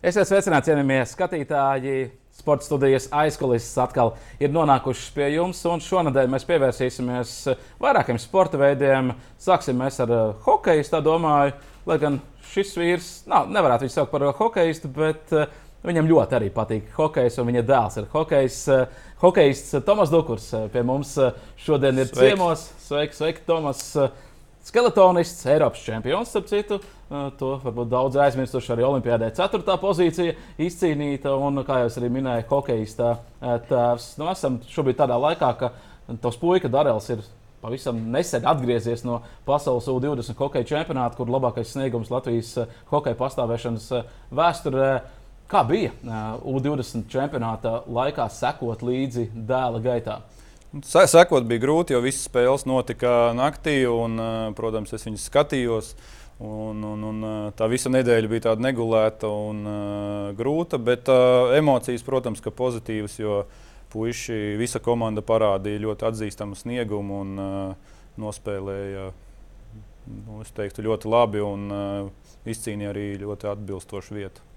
Esiet sveicināti, cienījamie skatītāji! Sports studijas aizkulisēs atkal ir nonākušas pie jums, un šonadēļ mēs pievērsīsimies vairākiem sporta veidiem. Sāksim ar uh, hokeju, tā domāju, lai gan šis vīrs, nav, nevarētu viņu saukt par hokeistu, bet uh, viņam ļoti arī patīk hokejs, un viņa dēls ir hokejs. Hokejists Tomas Dukurs pie mums šodien ir sveiki. ciemos. Sveiki, sveiki, Tomas! Skeletonists, Eiropas čempions, starp citu, to varbūt daudz aizmirsuši arī Olimpijādē. Ceturtā pozīcija izcīnīta, un, kā jau es arī minēju, hokeja tēvs. Nu, esam šobrīd tādā laikā, ka tos puika Darels ir pavisam nesen atgriezies no pasaules U20 hokeja čempionāta, kur labākais sniegums Latvijas hokeja pastāvēšanas vēsturē. Kā bija U20 čempionāta laikā sekot līdzi dēla gaitā? Sekot bija grūti, jo visas spēles notika naktī, un, protams, es viņas skatījos. Un, un, un, tā visa nedēļa bija tāda negulēta un uh, grūta, bet uh, emocijas, protams, ka pozitīvas, jo puiši, visa komanda parādīja ļoti atzīstamu sniegumu un uh, nospēlēja nu, teiktu, ļoti labi un uh, izcīnīja arī ļoti atbilstošu vietu.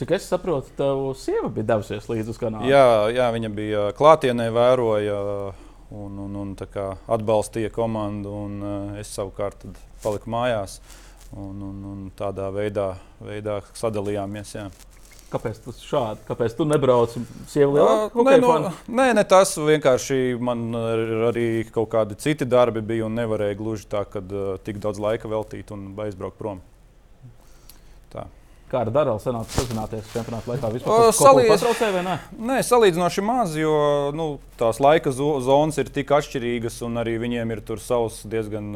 Cik es saprotu, tev sieva bija devusies līdzi uz kanālu. Jā, jā, viņa bija klātienē, vēroja un, un, un atbalstīja komandu. Un, uh, es savukārt paliku mājās un, un, un tādā veidā, veidā sadalījāmies. Jā. Kāpēc tu šādi? Kāpēc tu nebrauc? Sieva uh, nē, nu, nē, ne tas. Vienkārši man arī kaut kādi citi darbi bija un nevarēja gluži tā, ka uh, tik daudz laika veltīt un aizbraukt prom. Kā ar Darelu sanāca sazināties čempionāta laikā? Vispār Salīdz... vai ne? Nē, salīdzinoši maz, jo nu, tās laika zonas ir tik atšķirīgas, un arī viņiem ir savs diezgan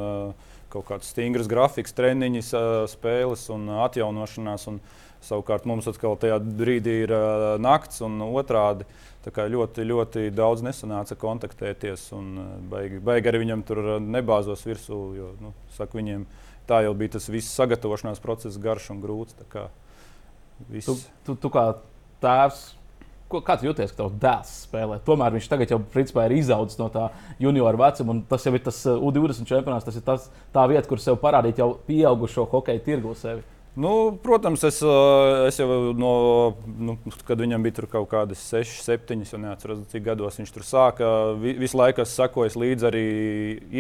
kaut kāds stingrs grafiks, treniņš, uh, spēles un atjaunošanās. Un, savukārt mums atkal tajā brīdī ir nakts un otrādi. Tā kā ļoti, ļoti daudz nesanāca kontaktēties, un baigi, baigi arī viņam tur nebāzos virsū, jo nu, saku, viņiem tā jau bija tas viss sagatavošanās process, garš un grūts. Viss. Tu, tu, tu kā tēvs, ko, kā tu jūties, ka tavs dēls spēlē? Tomēr viņš tagad jau principā, ir izaudzis no tā juniora vecuma, un tas jau ir tas uh, U20 čempionāts. Tas ir tas, tā vieta, kur sev parādīt jau pieaugušo hokeja tirgu sevi. Nu, protams, es, uh, es jau no, nu, kad viņam bija kaut kādas 6, 7, jau neatceros, cik gados viņš tur sāka. Visu laiku es sekoju līdzi, arī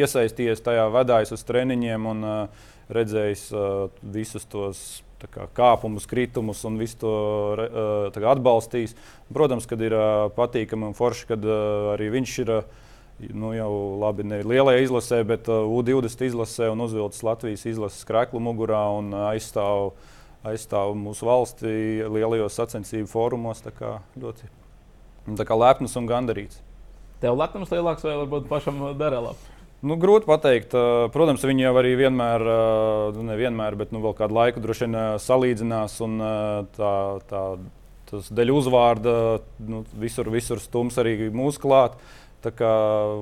iesaistījies tajā, vedājis uz treniņiem un uh, redzējis visus tos kā, kāpumus, kritumus un visu to kā, atbalstījis. Protams, kad ir patīkami un forši, kad arī viņš ir. Nu, jau labi, ne lielajā izlasē, bet uh, U20 izlasē un uzvilcis Latvijas izlases krēklu mugurā un aizstāv, aizstāv mūsu valsti lielajos sacensību fórumos. Ļoti tā kā lepns un gandarīts. Tev lepnums lielāks vai varbūt pašam Darēlam? Nu, grūti pateikt. Protams, viņi jau arī vienmēr, nu, nevienmēr, bet nu, vēl kādu laiku droši vien salīdzinās. Un, tā, tā, tas dēļ uzvārda nu, visur, visur stums arī mūsu klāt. Tā kā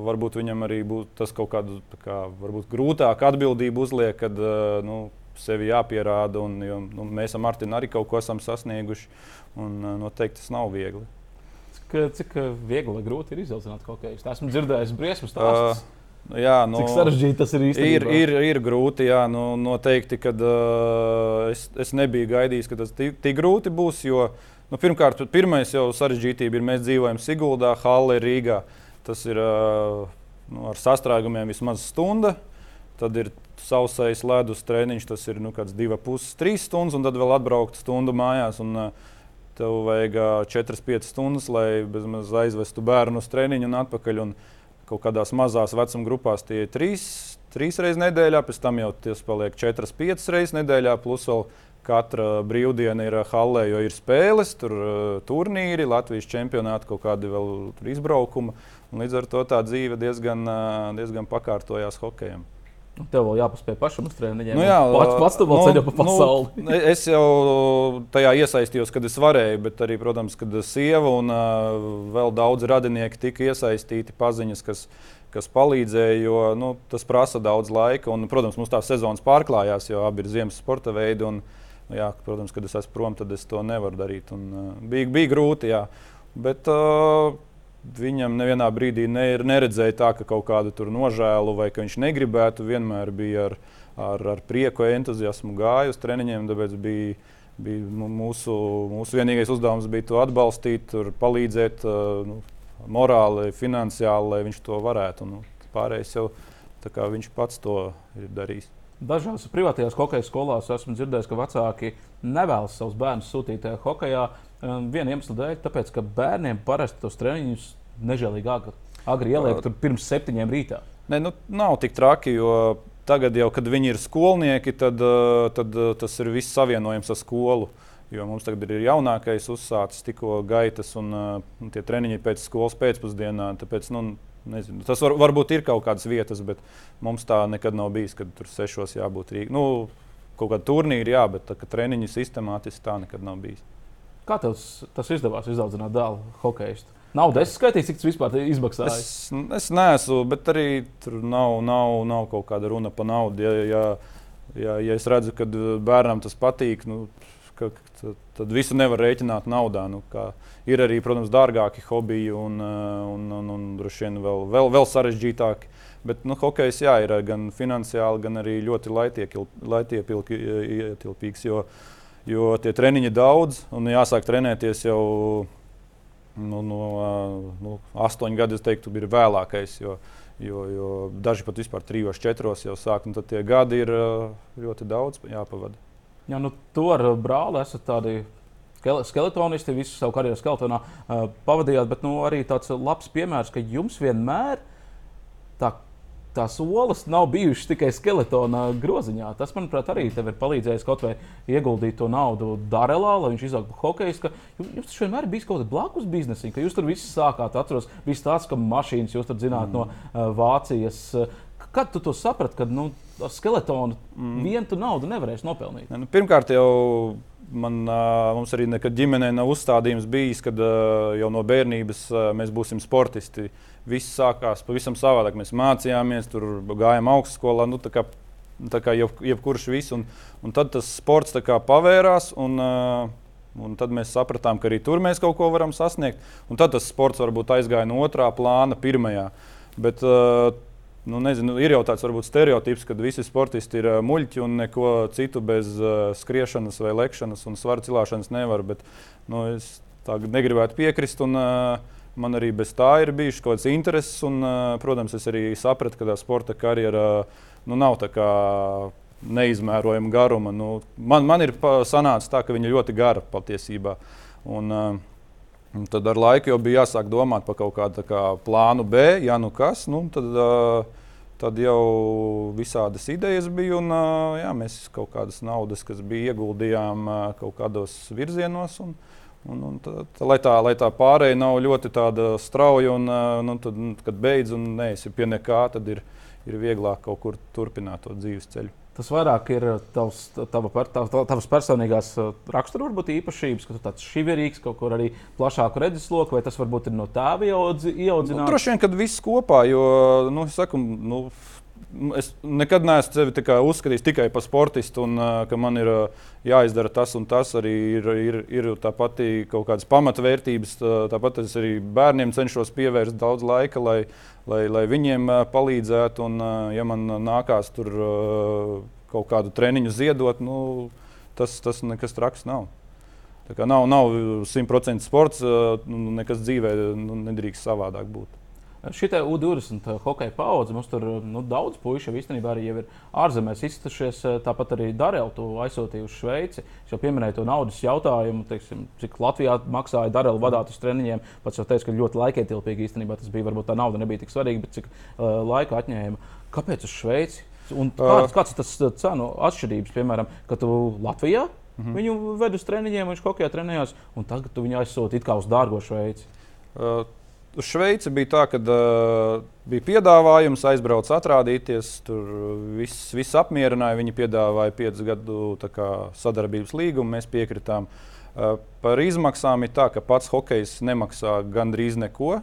varbūt viņam arī būtu tas kaut kādu kā, grūtāku atbildību uzliek, kad nu, sevi jāpierāda. Un, jo, nu, mēs ar Martinu arī kaut ko esam sasnieguši. Un, noteikti tas nav viegli. Cik, cik viegli grūti ir izaudzināt kaut ko tādu? Esmu dzirdējis briesmas stāstus. Uh, Jā, nu, Cik sarežģīti tas ir īstenībā? Ir, ir, ir grūti, jā, nu, noteikti, kad uh, es, es nebiju gaidījis, ka tas tik, tik grūti būs. Jo, nu, pirmkārt, pirmais jau sarežģītība ir, mēs dzīvojam Siguldā, Halle, Rīgā. Tas ir uh, nu, ar sastrēgumiem vismaz stunda. Tad ir sausais ledus treniņš, tas ir nu, kāds divas puses, trīs stundas, un tad vēl atbraukt stundu mājās. Un, uh, tev vajag uh, 4-5 stundas, lai aizvestu bērnu uz treniņu un atpakaļ. Un, uh, kaut kādās mazās vecuma grupās tie ir trīs, trīs reizes nedēļā, pēc tam jau tas paliek četras, piecas reizes nedēļā, plus vēl katra brīvdiena ir halē, jo ir spēles, tur turnīri, Latvijas čempionāti, kaut kādi vēl izbraukumi. Līdz ar to tā dzīve diezgan, diezgan pakārtojās hokejam. Nu, tev vēl jāpaspēj pašam uz treniņiem. Nu, jā, pats, pats tu vēl nu, ceļā pa pasauli. Nu, es jau tajā iesaistījos, kad es varēju, bet arī, protams, kad sieva un uh, vēl daudz radinieki tika iesaistīti paziņas, kas, kas palīdzēja, jo nu, tas prasa daudz laika. Un, protams, mums tā sezonas pārklājās, jo abi ir ziemas sporta veidi. Un, nu, jā, protams, kad es esmu prom, tad es to nevaru darīt. Un, uh, bija, bija grūti, jā. Bet, uh, Viņam nevienā brīdī ne, neredzēja tā, ka kaut kādu nožēlu vai ka viņš negribētu. Vienmēr bija ar, ar, ar prieku, entuziasmu gāju uz treniņiem, tāpēc bija, bija mūsu, mūsu vienīgais uzdevums bija to atbalstīt, tur palīdzēt nu, morāli, finansiāli, lai viņš to varētu. Nu, pārējais jau viņš pats to ir darījis. Dažās privātajās hokeja skolās esmu dzirdējis, ka vecāki nevēlas savus bērnus sūtīt hokeja. Viena iemesla dēļ, tāpēc, ka bērniem parasti tos treniņus nežēlīgi agri, agri ieliek pirms septiņiem rītā. Ne, nu, nav tik traki, jo tagad, jau, kad viņi ir skolnieki, tad, tad tas ir viss savienojams ar skolu. Jo mums tagad ir jaunākais uzsācis tikko gaitas un, un tie treniņi pēc skolas pēcpusdienā. Tāpēc, nu, Nezinu. Tas var, varbūt ir kaut kādas vietas, bet mums tā nekad nav bijis, kad tur sešos jābūt Rīgā. Nu, kaut kāda turnīra, jā, bet tā, treniņu sistemātiski tā nekad nav bijis. Kā tev tas izdevās izaudzināt dēlu hokeistu? Naudu es skaitīju, cik tas vispār izmaksāja. Es, es neesmu, bet arī tur nav, nav, nav kaut kāda runa par naudu. Ja, ja, ja, ja es redzu, ka bērnam tas patīk, nu, ka, tad, visu nevar rēķināt naudā. Nu, ir arī, protams, dārgāki hobiji un, eh, un, un, un droši vien vēl, vēl, vēl sarežģītāki. Bet nu, hokejs jā, ir gan finansiāli, gan arī ļoti laitietilpīgs. Jo, jo tie treniņi ir daudz un jāsāk trenēties jau nu, no nu, astoņu gadu, es teiktu, ir vēlākais. Jo, jo, jo daži pat vispār trijos, četros jau sāk, un tad tie gadi ir ļoti daudz jāpavada. Jā, nu, tu ar brāli esat tādi skeletonisti, visu savu karjeru skeletonā uh, pavadījāt, bet nu, arī tāds labs piemērs, ka jums vienmēr tā, tās olas nav bijušas tikai skeletona groziņā. Tas, manuprāt, arī tev ir palīdzējis kaut vai ieguldīt to naudu Darelā, lai viņš izaugtu par hokeju. Jums tas vienmēr bijis kaut kāds blakus biznesiņš, ka jūs tur viss sākāt, atceros, viss tāds, ka mašīnas jūs tur zināt mm. no uh, Vācijas. Kad tu to saprati, ka nu, skeletonu mm. vienu tu naudu nevarēsi nopelnīt? Ne, nu, pirmkārt, jau man, mums arī nekad ģimenē nav uzstādījums bijis, kad jau no bērnības mēs būsim sportisti. Viss sākās pavisam savādāk. Mēs mācījāmies, tur gājām augstskolā. Nu, tā kā, jeb, jebkurš viss. Un, un tad tas sports pavērās. Un, Un tad mēs sapratām, ka arī tur mēs kaut ko varam sasniegt. Un tad tas sports varbūt aizgāja no otrā plāna, pirmajā. Bet, uh, Nu, nezinu, ir jau tāds varbūt stereotips, ka visi sportisti ir muļķi un neko citu bez uh, skriešanas vai lekšanas un svara cilāšanas nevar. Bet, nu, es tā negribētu piekrist. Un, uh, man arī bez tā ir bijušas kaut kādas intereses. Un, uh, protams, es arī sapratu, ka tā sporta karjera nu, nav tā kā neizmērojama garuma. Nu, man, man ir sanācis tā, ka viņa ļoti gara patiesībā. Un, uh, Un tad ar laiku jau bija jāsāk domāt par kaut kādu kā, plānu B, ja nu kas. Nu, tad, uh, tad jau visādas idejas bija. Un, uh, jā, mēs kaut kādas naudas, kas bija ieguldījām uh, kaut kādos virzienos. Un, un, un tā, tā, lai, tā, lai tā pārējai nav ļoti strauja, un nu, tad, kad beidz un neesi pie nekā, tad ir, ir vieglāk kaut kur turpināt to dzīves ceļu. Tas vairāk ir uh, tavs, tava, tava, tavas personīgās uh, rakstura īpašības, ka tu tāds šiverīgs, kaut kur arī plašāku redzesloku, vai tas varbūt ir no tēva ieaudzināts? Nu, droši vien, kad viss kopā, jo, nu, saku, nu, Es nekad neesmu sevi uzskatījis tikai par sportistu, un ka man ir jāizdara tas un tas. Arī ir, ir, ir tāpat kaut kādas pamatvērtības. Tāpat es arī bērniem cenšos pievērst daudz laika, lai, lai, lai viņiem palīdzētu. Un, ja man nākās tur kaut kādu treniņu ziedot, nu, tas, tas nekas traks nav. Tā kā nav, nav 100% sports, uh, nekas dzīvē nu, nedrīkst savādāk būt. Šī U20 eh, hokeja paudze, mums tur nu, daudz puikas īstenībā arī ir ārzemēs izcitušies. Eh, tāpat arī Darēlu to aizsūtīja uz Šveici. Es jau pieminēju to naudas jautājumu, teiksim, cik Latvijā maksāja Darēlu vadīt uz treniņiem. Pats jau teicu, ka ļoti laikietilpīgi īstenībā tas bija. Varbūt tā nauda nebija tik svarīga, bet cik uh, laika atņēma. Kāpēc uz Šveici? Un kāds, kāds ir tas cenu atšķirības, piemēram, kad tu Latvijā mm -hmm. viņu ved uz treniņiem, viņš hokeja trenējās, un tagad tu viņu aizsūti it kā uz dārgo Šveici? Uh uz Šveici bija tā, ka uh, bija piedāvājums, aizbrauc atrādīties. Tur viss, viss apmierināja. Viņi piedāvāja piecu gadu kā, sadarbības līgumu, mēs piekritām. Uh, par izmaksām ir tā, ka pats hokejs nemaksā gandrīz neko.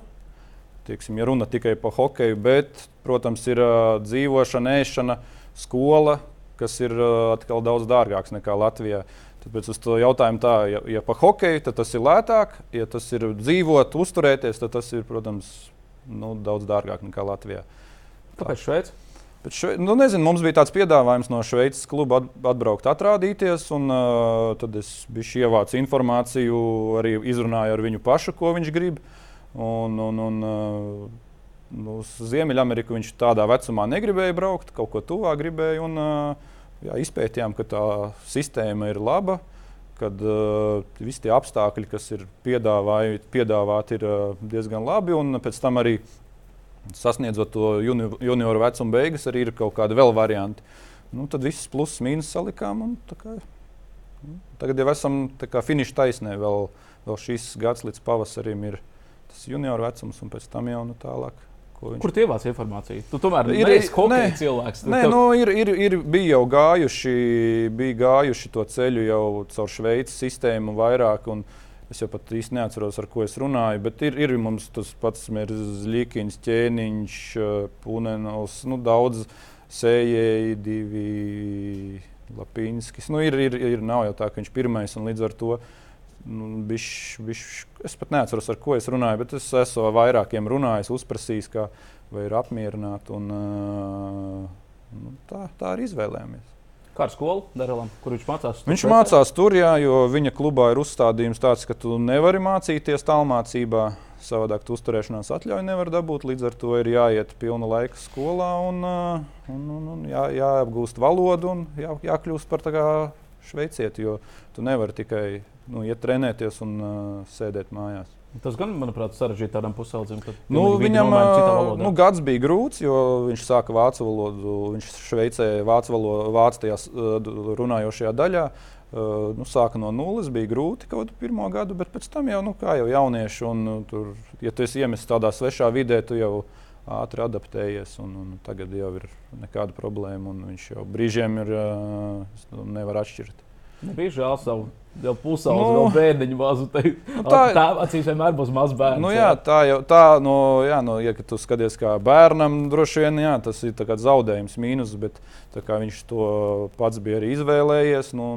Tieksim, ja runa tikai par hokeju, bet, protams, ir uh, dzīvošana, ēšana, skola, kas ir uh, atkal daudz dārgāks nekā Latvijā. Uh, Tāpēc uz to jautājumu tā, ja, ja pa hokeju, tad tas ir lētāk, ja tas ir dzīvot, uzturēties, tad tas ir, protams, nu, daudz dārgāk nekā Latvijā. Kāpēc Šveice? Bet šve, nu, nezinu, mums bija tāds piedāvājums no Šveices kluba atbraukt, atrādīties. Un, uh, tad es biju ievācis informāciju, arī izrunāju ar viņu pašu, ko viņš grib. Un, un, un, uh, uz Ziemeļameriku viņš tādā vecumā negribēja braukt, kaut ko tuvāk gribēja. Un, uh, jā, izpētījām, ka tā sistēma ir laba. Kad uh, visi tie apstākļi, kas ir piedāvāti, ir uh, diezgan labi. Un pēc tam arī sasniedzot to junior, junioru vecumu beigas, arī ir kaut kādi vēl varianti. Nu, tad viss pluses, mīnus salikām. Un, kā, nu, tagad jau esam finiša taisnē. Vēl, vēl šīs gads līdz pavasarim ir tas junioru vecums, un pēc tam jau nu, tālāk. Viņš... Kur tu ievāc informāciju? Tu tomēr ir hokeja cilvēks. Nē, tev... nu, ir, ir, ir, bija jau gājuši, bija gājuši to ceļu jau caur Šveices sistēmu vairāk. Un, uh, Es jau pat īsti neatceros, ar ko es runāju, bet ir, ir mums tas pats Zlikins, ķēniņš, Punenovs, nu, daudz sējēji, divi Lapīnskis. Nu, ir, ir, ir, nav jau tā, ka viņš ir pirmais un līdz ar to. Nu, biš, biš, es pat neatceros, ar ko es runāju, bet es esmu vairākiem runājis, uzprasījis, kā, vai ir apmierināti. Un, uh, nu, tā, tā arī izvēlējāmies. Kā ar skolu Darelam, kur viņš mācās? Viņš pēc? mācās tur, jā, jo viņa klubā ir uzstādījums tāds, ka tu nevari mācīties tālmācībā. Savādāk tu uzturēšanās atļauju nevar dabūt. Līdz ar to ir jāiet pilna laika skolā un, un, un, un jā, jāapgūst valodu un jā, jākļūst par šveicieti. Jo tu nevari tikai nu, iet trenēties un uh, sēdēt mājās. Tas gan, manuprāt, sarežģīja tādam pusaudzim. Nu, viņam nu, gads bija grūts, jo viņš sāka vācu valodu. Viņš Šveicē vācu valodu, vācu tajā runājošajā daļā. Uh, nu, sāka no nulles, bija grūti kaut kādu pirmo gadu, bet pēc tam jau, nu, kā jau jaunieši, un nu, tur, ja tu esi iemests tādā svešā vidē, tu jau ātri adaptējies, un, un tagad jau ir nekāda problēma, un viņš jau brīžiem ir, uh, nevar atšķirt. Nebija žēl savu Jau pusaudzi, nu, vēl bērniņu mazu. Nu, tā tā acīs vienmēr būs mazs bērns. Nu, jā, tā jau tā, nu, jā, nu, ja tu skaties kā bērnam, droši vien jā, tas ir zaudējums, mīnus, bet viņš to pats bija arī izvēlējies. Nu,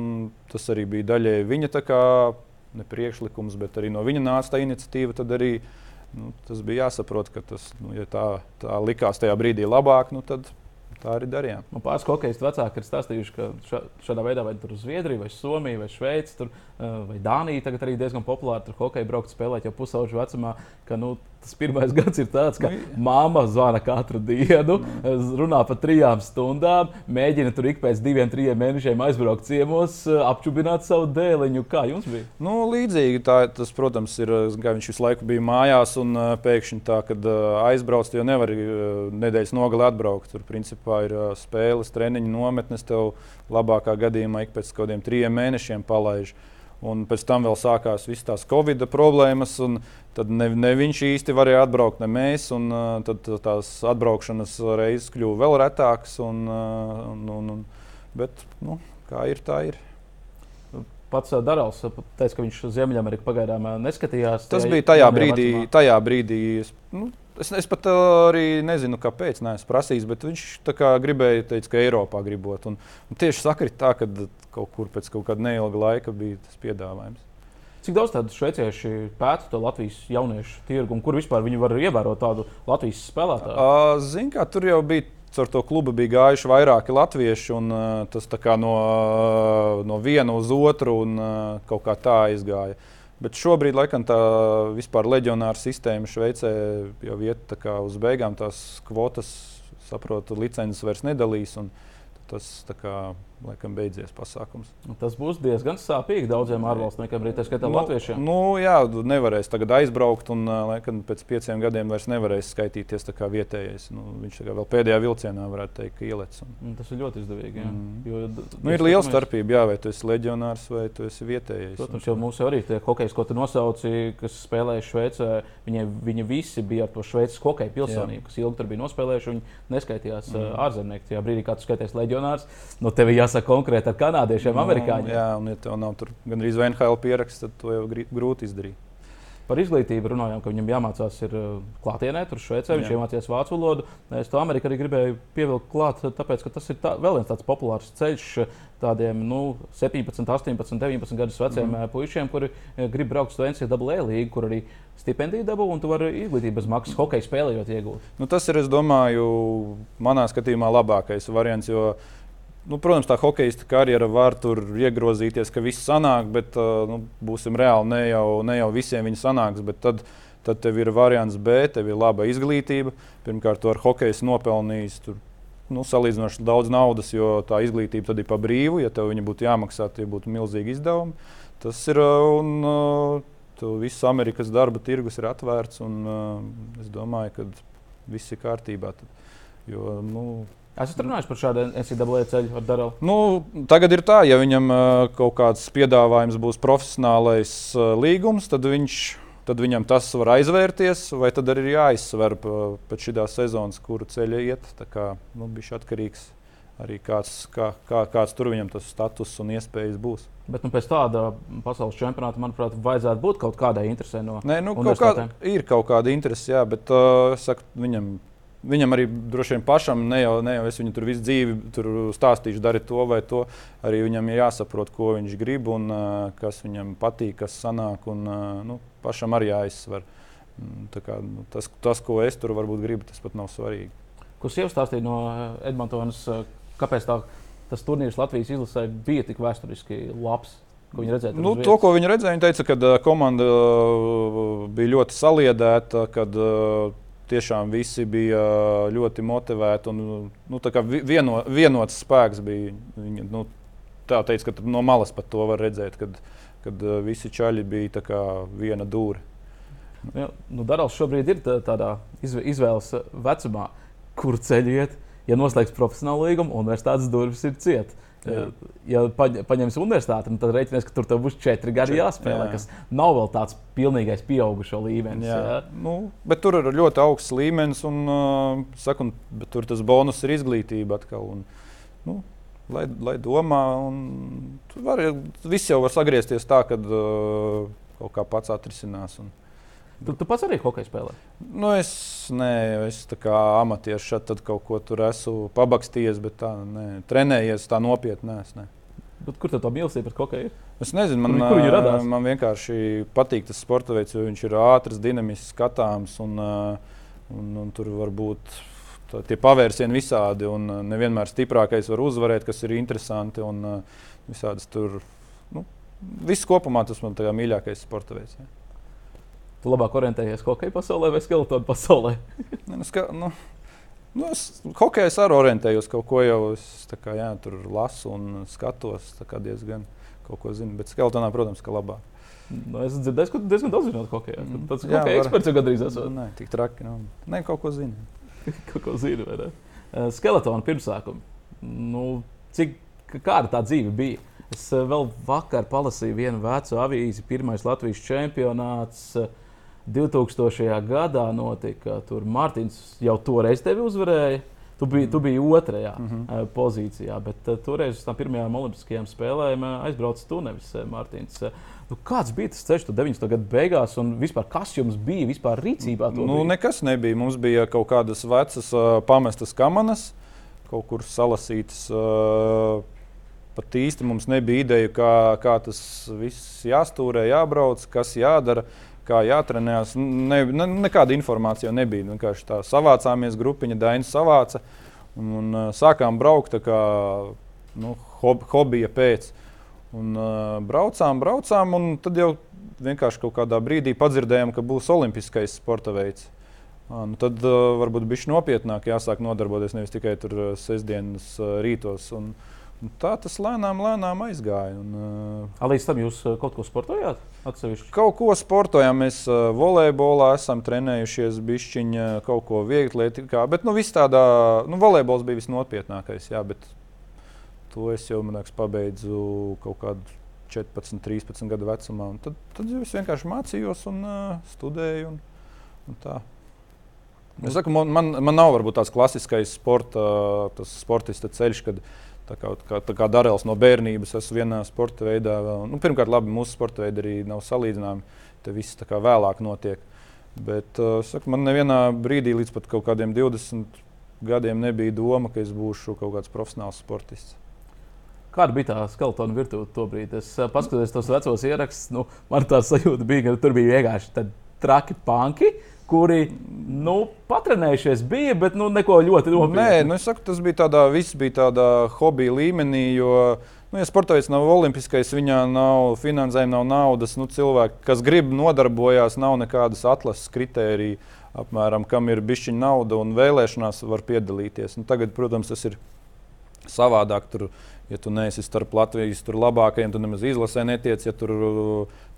tas arī bija daļēji viņa kā, ne priekšlikums, bet arī no viņa nāca tā iniciatīva. Arī nu, tas bija jāsaprot, ka tas, nu, ja tā, tā likās tajā brīdī labāk, nu, tad Tā arī darījām. Man pāris hokeistu vecāki ir stāstījuši, ka šādā veidā vai tur uz Zviedriju, vai Somiju, vai Šveici, tur, vai Dāniju tagad arī diezgan populāri tur hokeju braukt spēlēt jau pusauģu vecumā. Ka, nu, tas pirmais gads ir tāds, ka nu, mamma zvana katru dienu, runā par trijām stundām, mēģina tur ik pēc diviem, trim mēnešiem aizbraukt ciemos, apčubināt savu dēliņu. Kā jums bija? Nu, līdzīgi tā, tas, protams, ir, ka viņš visu laiku bija mājās un pēkšņi tā, kad aizbrauc, jo nevar nedēļas nogalē atbraukt. Tur principā ir spēles, treniņu nometnes, tev labākā gadījumā ik pēc kaut kādiem trim mēnešiem palaiž. Un pēc tam vēl sākās visas tās covid problēmas. Tad ne, ne viņš īsti varēja atbraukt, ne mēs. Un, tad tās atbraukšanas reizes kļuva vēl retākas. Un, un, un, un, bet, nu, kā ir, tā ir. Pats Darāls teica, ka viņš Ziemeļameriku pagaidām neskatījās. Tas bija tajā brīdī, tajā brīdī es, nu, Es, es pat arī nezinu, kāpēc. Nē, es prasīju, bet viņš gribēja teikt, ka Eiropā gribot. Un, un tieši sakrit tā, ka kaut kur pēc kaut kāda neilga laika bija tas piedāvājums. Cik daudz tādu šveiciešu pēta to Latvijas jauniešu tirgu, un kur vispār viņi var ievērot tādu Latvijas spēlētāju? Ziniet, kā tur jau bija. Caur to klubu bija gājuši vairāki latvieši, un uh, tas no, uh, no viena uz otru un, uh, kaut kā tā aizgāja. Bet šobrīd, laikam, tā vispār leģionāra sistēma Šveicē jau iet uz beigām. Tās kvotas, saprotu, licences vairs nedalīs. Tas kā, laikam beidzies pasākums. Nu, tas būs diezgan sāpīgi daudziem ārvalstniekiem, arī tā skaitā nu, latviešiem. Nu, jā, nevarēs tagad aizbraukt, un laikam, pēc pieciem gadiem vairs nevarēs skaitīties kā vietējais. Nu, viņš kā vēl pēdējā vilcienā varētu teikt, ka ielec. Un... Mm, tas ir ļoti izdevīgi. Jā. Mm. Jo, nu, ir liela starpība, jā, vai tu esi leģionārs vai tu esi vietējais. Protams, jau mūsu arī tie hokejs, ko tu nosauci, kas spēlēja Šveicē, viņi, viņi visi bija ar to Šveices hokeja pilsonību, jā. kas ilgi tur bija nospēlējuši. Viņi neskaitījās mm. ārzemnieki. Tajā brīdī, kad tu skaities leģionārs, no tevi jāsaka konkrēti ar kanādiešiem, no, nu, amerikāņiem. Jā, un ja tev nav tur gandrīz NHL pieraksts, tad to jau grūti izdarīt. Par izglītību runājām, ka viņam jāmācās ir klātienē, tur Šveicē. Viņš Jā. iemācījās vācu valodu. Es to Ameriku arī gribēju pievilkt klāt, tāpēc, ka tas ir tā, vēl viens tāds populārs ceļš tādiem nu, 17, 18, 19 gadus veciem mm. puišiem, kuri grib braukt uz NCAA līniju, kur arī stipendiju dabū, un tu vari izglītību bez maksas hokeja spēlējot iegūt. Nu, tas ir, es domāju, manā skatījumā labākais variants. Jo, nu, protams, tā hokeja karjera var tur iegrozīties, ka viss sanāk, bet nu, būsim reāli, ne jau, ne jau visiem viņi sanāks. Tad, tad tev ir variants B, tev ir laba izglītība. Pirmkārt, tu ar hokeju nopelnījis. Tur, nu, salīdzinoši daudz naudas, jo tā izglītība tad ir pa brīvu. Ja tev viņa būtu jāmaksā, tie būtu milzīgi izdevumi. Tas ir un, viss Amerikas darba tirgus ir atvērts. Un, es domāju, ka viss ir kārtībā. Tad, jo, nu, Esat runājis par šādu NCAA ceļu ar Darelu? Nu, tagad ir tā, ja viņam kaut kāds piedāvājums būs profesionālais līgums, tad, viņš, tad viņam tas var aizvērties, vai tad arī ir jāizsver pēc šīs sezonas, kuru ceļu iet. Tā kā nu, bija atkarīgs arī kāds, kā, kā, kāds tur viņam tas status un iespējas būs. Bet nu, pēc tāda pasaules čempionāta, manuprāt, vajadzētu būt kaut kādai interesē no Nē, nu, kaut kā, ir kaut kāda interese, jā, bet uh, saku, viņam, viņam arī droši vien pašam, ne jau, ne jau es viņu tur visu dzīvi tur stāstīšu, dari to vai to. Arī viņam ir jāsaprot, ko viņš grib un uh, kas viņam patīk, kas sanāk. Un, uh, nu, pašam arī jāizsver. Mm, kā, nu, tas, tas, ko es tur varbūt gribu, tas pat nav svarīgi. Ko sieva stāstīja no Edmontonas, kāpēc tā? tas turnīrs Latvijas izlasē bija tik vēsturiski labs. Viņa redzēja, nu, to, ko viņa redzēja, viņa teica, ka komanda bija ļoti saliedēta, kad tiešām visi bija ļoti motivēti un nu, vieno, vienots spēks bija. Viņa, nu, tā teica, ka no malas pat to var redzēt, kad, kad visi čaļi bija viena dūra. Ja, nu, Darāls šobrīd ir tādā izvēles vecumā, kur ceļu iet ja noslēgs profesionālu līgumu, universitātes durvis ir cietas. Jā. Ja paņemsi universitāti, nu, tad rēķinies, ka tur būs četri gadi jāspēlē, jā. kas nav vēl tāds pilnīgais pieaugušo līmenis. Jā. Jā. Nu, bet tur ir ļoti augsts līmenis, un, uh, saku, un tur tas bonus ir izglītība atkal. Un, nu, lai, lai domā, un var, viss jau var sagriezties tā, ka uh, kaut kā pats atrisinās. Un, Tu, tu pats arī hokeju spēlē? Nu, es nē, es kā amatieris šeit kaut ko tur esmu pabakstījies, bet tā nē, trenējies tā nopietni. Nē, Bet kur tā mīlestība pret hokeju ir? Es nezinu, man, kur, kur man vienkārši patīk tas sporta veids, jo viņš ir ātrs, dinamisks, skatāms. Un, un, un tur var būt tā, tie pavērsieni visādi. Un nevienmēr stiprākais var uzvarēt, kas ir interesanti. Un, visādas tur, nu, viss kopumā tas man mīļākais sporta veids. Ja. Tu labāk orientējies hokeja pasaulē vai skeletonu pasaulē? ne, nu, ska, nu, nu, es hokeja es arī orientējos kaut ko jau. Es kā, jā, tur lasu un skatos diezgan kaut ko zinu. Bet skeletonā, protams, ka labāk. Nu, es dzirdēju, ka diezgan daudz zināt hokeja. Tas ir hokeja eksperts jau gandrīz esot. Nē, tik traki. Nav. Nē, kaut ko zinu. kaut ko zinu, vai ne? Uh, skeletona pirmsākuma. Nu, cik, kāda tā dzīve bija? Es uh, vēl vakar palasīju vienu vecu avīzi, pirmais Latvijas čempionāts. Uh, 2000. gadā notika. Tur Mārtiņš jau toreiz tevi uzvarēja. Tu biji, tu biji otrajā mm -hmm. pozīcijā, bet uh, toreiz uz tām pirmajām olimpiskajām spēlēm uh, aizbraucis tu nevis uh, Mārtiņš. Nu, kāds bija tas ceļš, 90. gada beigās, un vispār, kas jums bija vispār rīcībā? Nu, bija? nekas nebija. Mums bija kaut kādas vecas uh, pamestas kamanas, kaut kur salasītas. Uh, Pat īsti mums nebija ideja, kā, kā tas viss jāstūrē, jābrauc, kas jādara. Uh, kā jātrenējas. Ne, ne, nekāda informācija nebija. Vienkārši tā savācāmies, grupiņa Daina savāca un, un uh, sākām braukt kā nu, hob, hobija pēc. Un, uh, braucām, braucām, un tad jau vienkārši kaut kādā brīdī padzirdējām, ka būs olimpiskais sporta veids. À, nu tad uh, varbūt bija nopietnāk jāsāk nodarboties nevis tikai tur uh, sestdienas uh, rītos. Un, uh, tā tas lēnām, lēnām aizgāja. Un, uh, Līdz tam jūs uh, kaut ko sportojāt? Atsevišķi? Kaut ko sportojām. Mēs uh, volejbolā esam trenējušies, bišķiņa, kaut ko lietot. Bet nu, tādā, nu, volejbols bija visnopietnākais. Jā, bet to es jau liekas, pabeidzu kaut kādu 14, 13 gadu vecumā. Un tad, tad es vienkārši mācījos un uh, studēju. Un, un tā. Es saku, man, man, man nav varbūt tāds klasiskais sporta, sportista ceļš, kad Tā kā, kā, tā kā Darēls no bērnības esmu vienā sporta veidā. Vēl. Nu, pirmkārt, labi, mūsu sporta veidi arī nav salīdzināmi. Te viss tā kā vēlāk notiek. Bet uh, saku, man nevienā brīdī līdz pat kaut kādiem 20 gadiem nebija doma, ka es būšu kaut kāds profesionāls sportists. Kāda bija tā skeletona virtuve tobrīd? Es uh, paskatījos tos vecos ierakstus. Nu, man tā sajūta bija, ka tur bija vienkārši traki panki. Kuri nu, patrenējušies bija, bet nu, neko ļoti nopietnu. Nē, nu, saku, tas bija tādā, viss bija tādā hobija līmenī. Jo, Nu, ja sports nav olimpiskais, viņā nav finansējuma, nav naudas. Nu, cilvēki, kas grib nodarbojās, nav nekādas atlases kritērija, apmēram, kam ir bišķiņa nauda un vēlēšanās var piedalīties. Nu, tagad, protams, tas ir savādāk. Tur, ja tu neesi starp Latvijas labākajiem, tad nemaz izlasē netiec. Ja tur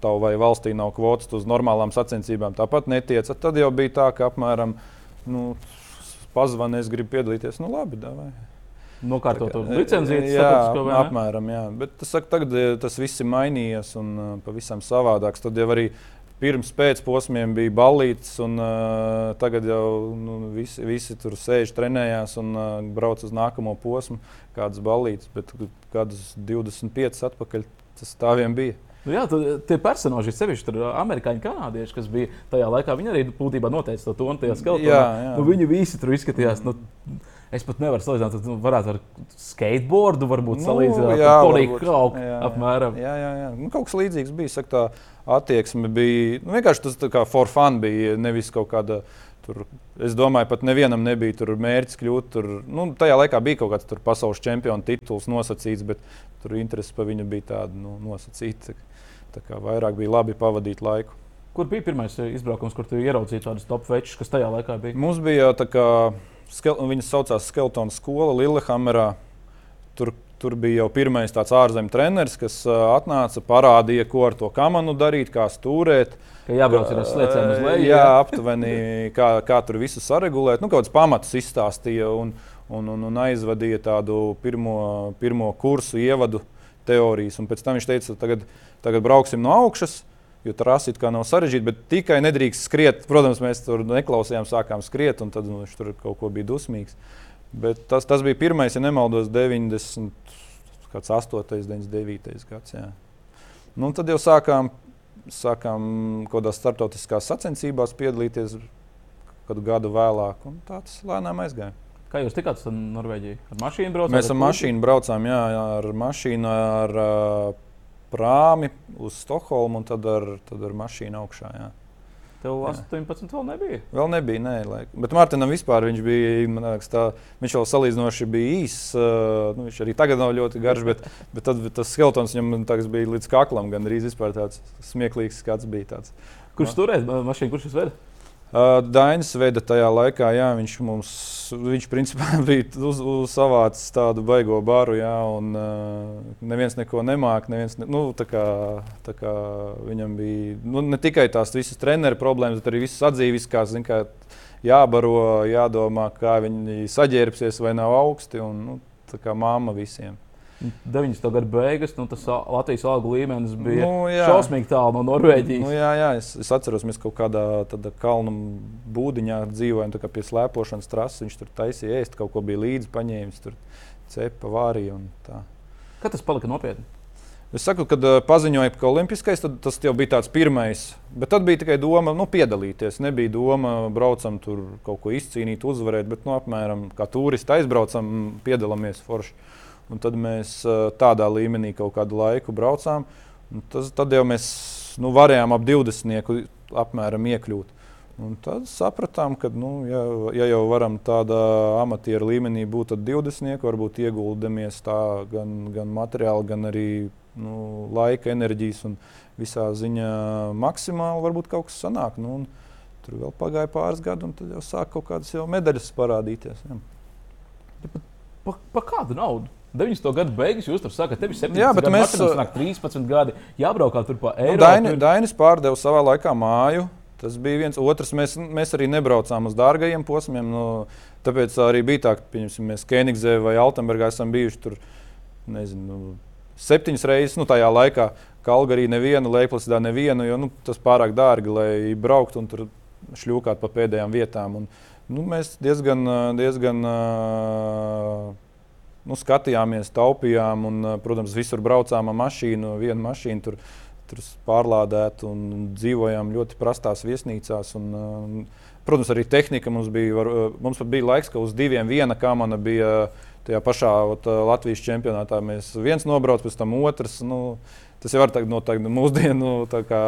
tavu vai valstī nav kvotas uz normālām sacensībām, tāpat netiec. Tad jau bija tā, ka apmēram nu, pazvanīja, es gribu piedalīties. Nu, labi, davai. Nokārtot to licenciju, jā, sapratis, apmēram. Jā. Bet tas, saka, tagad tas viss ir mainījies un uh, pavisam savādāks. Tad jau arī pirms pēcposmiem bija ballītes, un uh, tagad jau nu, visi, visi tur sēž, trenējās un uh, brauc uz nākamo posmu, kādas ballītes. Bet kādus 25 atpakaļ tas tā vien bija. Nu jā, tie personāļi, sevišķi tur amerikāņu kanādieši, kas bija tajā laikā, viņi arī būtībā noteica to tonu tajā skeltonā. Nu, viņi visi tur izskatījās. Nu, Es pat nevaru salīdzināt, tad nu, varētu ar skateboardu varbūt nu, salīdzināt. Jā, Tonija Krauka apmēram. Jā, jā, jā. Nu, kaut kas līdzīgs bija. Saka, tā attieksme bija nu, vienkārši tas kā for fun bija, nevis kaut kāda. Tur, es domāju, pat nevienam nebija tur mērķis kļūt. Tur, nu, tajā laikā bija kaut kāds pasaules čempiona tituls nosacīts, bet tur interese par viņu bija tāda nu, nosacīta. Tā kā vairāk bija labi pavadīt laiku. Kur bija pirmais izbraukums, kur tu ieraudzīji tādus top večus, kas tajā laikā bija? Mums bija tā kā viņas saucās Skeltona skola Lillehammerā. Tur, tur bija jau pirmais tāds ārzemju treneris, kas uh, atnāca, parādīja, ko ar to kamanu darīt, kā stūrēt. Ka jābrauc ar sliecēm uz leju. Jā, aptuveni kā, kā tur visu saregulēt. Nu, kaut kāds pamatus izstāstīja un, un, un, un aizvadīja tādu pirmo, pirmo kursu ievadu teorijas. Un pēc tam viņš teica, tagad, tagad brauksim no augšas jo trasa it kā nav sarežģīta, bet tikai nedrīkst skriet. Protams, mēs tur neklausījām, sākām skriet, un tad nu, viņš tur kaut ko bija dusmīgs. Bet tas, tas bija pirmais, ja nemaldos, 90, 8, 99 gads. Jā. Nu, tad jau sākām, sākām kaut kādās starptautiskās sacensībās piedalīties kādu gadu vēlāk, un tā tas lēnām aizgāja. Kā jūs tikāt uz Norvēģiju? Ar mašīnu braucām? Mēs ar mašīnu braucām, jā, ar mašīnu, ar uh, prāmi uz Stokholmu un tad ar, tad ar mašīnu augšā. Jā. Tev 18 vēl nebija? Vēl nebija, nē, laik. bet Mārtiņam vispār viņš bija, liekas, tā, viņš vēl salīdzinoši bija īss. Uh, nu, viņš arī tagad nav ļoti garš, bet, bet tad, tas skeletons viņam bija līdz kaklam, gan arī tāds smieklīgs skats bija. Tāds. Kurš turēja mašīnu, kurš? Uh, Dainis veda tajā laikā, jā, viņš mums viņš principā bija uz, uz savācis tādu baigo baru, jā, un uh, neviens neko nemāca. Neviens, ne, nu, tā kā, tā kā viņam bija nu, ne tikai tās visas treneru problēmas, bet arī visas atzīves, kā jābaro, jādomā, kā viņi saģērbsies vai nav augsti. Un, nu, tā kā mamma visiem. 90. gada beigas, nu, tas Latvijas algu līmenis bija nu, jā. šausmīgi tālu no Norvēģijas. Nu, jā, jā es, es atceros, mēs kaut kādā kalnu būdiņā dzīvojām, kā pie slēpošanas trases. Viņš tur taisīja ēst, kaut ko bija līdzi paņēmis, tur cepa, vārīja. Kad tas palika nopietni? Es saku, kad paziņoja, ka olimpiskais tas jau bija tāds pirmais. Bet tad bija tikai doma nu, piedalīties. Nebija doma, braucam tur kaut ko izcīnīt, uzvarēt, bet nu, apmēram kā turisti aizbraucam, piedalāmies forši. Un tad mēs tādā līmenī kaut kādu laiku braucām. Tas, tad jau mēs nu, varējām ap 20 apmēram iekļūt. Un tad sapratām, ka, nu, ja, ja jau varam tādā amatieru līmenī būt, tad 20 varbūt ieguldamies tā gan, gan materiāli, gan arī nu, laika, enerģijas un visā ziņā maksimāli varbūt kaut kas sanāk. Nu, tur vēl pagāja pāris gadi, un tad jau sāk kaut kādas medaļas parādīties. Ja. Pa, pa kādu naudu? 90. gadu beigas, jūs tur sakat, tev ir 17, jā, bet mēs tam 13 gadi. Jābraukā tur pa nu, Eiropu. Nu, Daini, Dainis pārdeva savā laikā māju. Tas bija viens. Otrs, mēs, mēs arī nebraucām uz dārgajiem posmiem. Nu, tāpēc arī bija tā, ka mēs Kenigzē vai Altenburgā esam bijuši tur nezinu, septiņas reizes. Nu, tajā laikā Kalgarī nevienu, Leiplasidā nevienu, jo nu, tas pārāk dārgi, lai brauktu un tur šļūkāt pa pēdējām vietām. Un, nu, mēs diezgan, diezgan uh, nu, skatījāmies, taupījām un, protams, visur braucām ar mašīnu, vienu mašīnu. Tur, tur pārlādēt un dzīvojām ļoti prastās viesnīcās. Un, protams, arī tehnika mums bija. Var, mums pat bija laiks, ka uz diviem viena kamana bija tajā pašā ot, Latvijas čempionātā. Mēs viens nobrauc, pēc tam otrs. Nu, Tas jau var teikt, no tā, mūsdienu kā,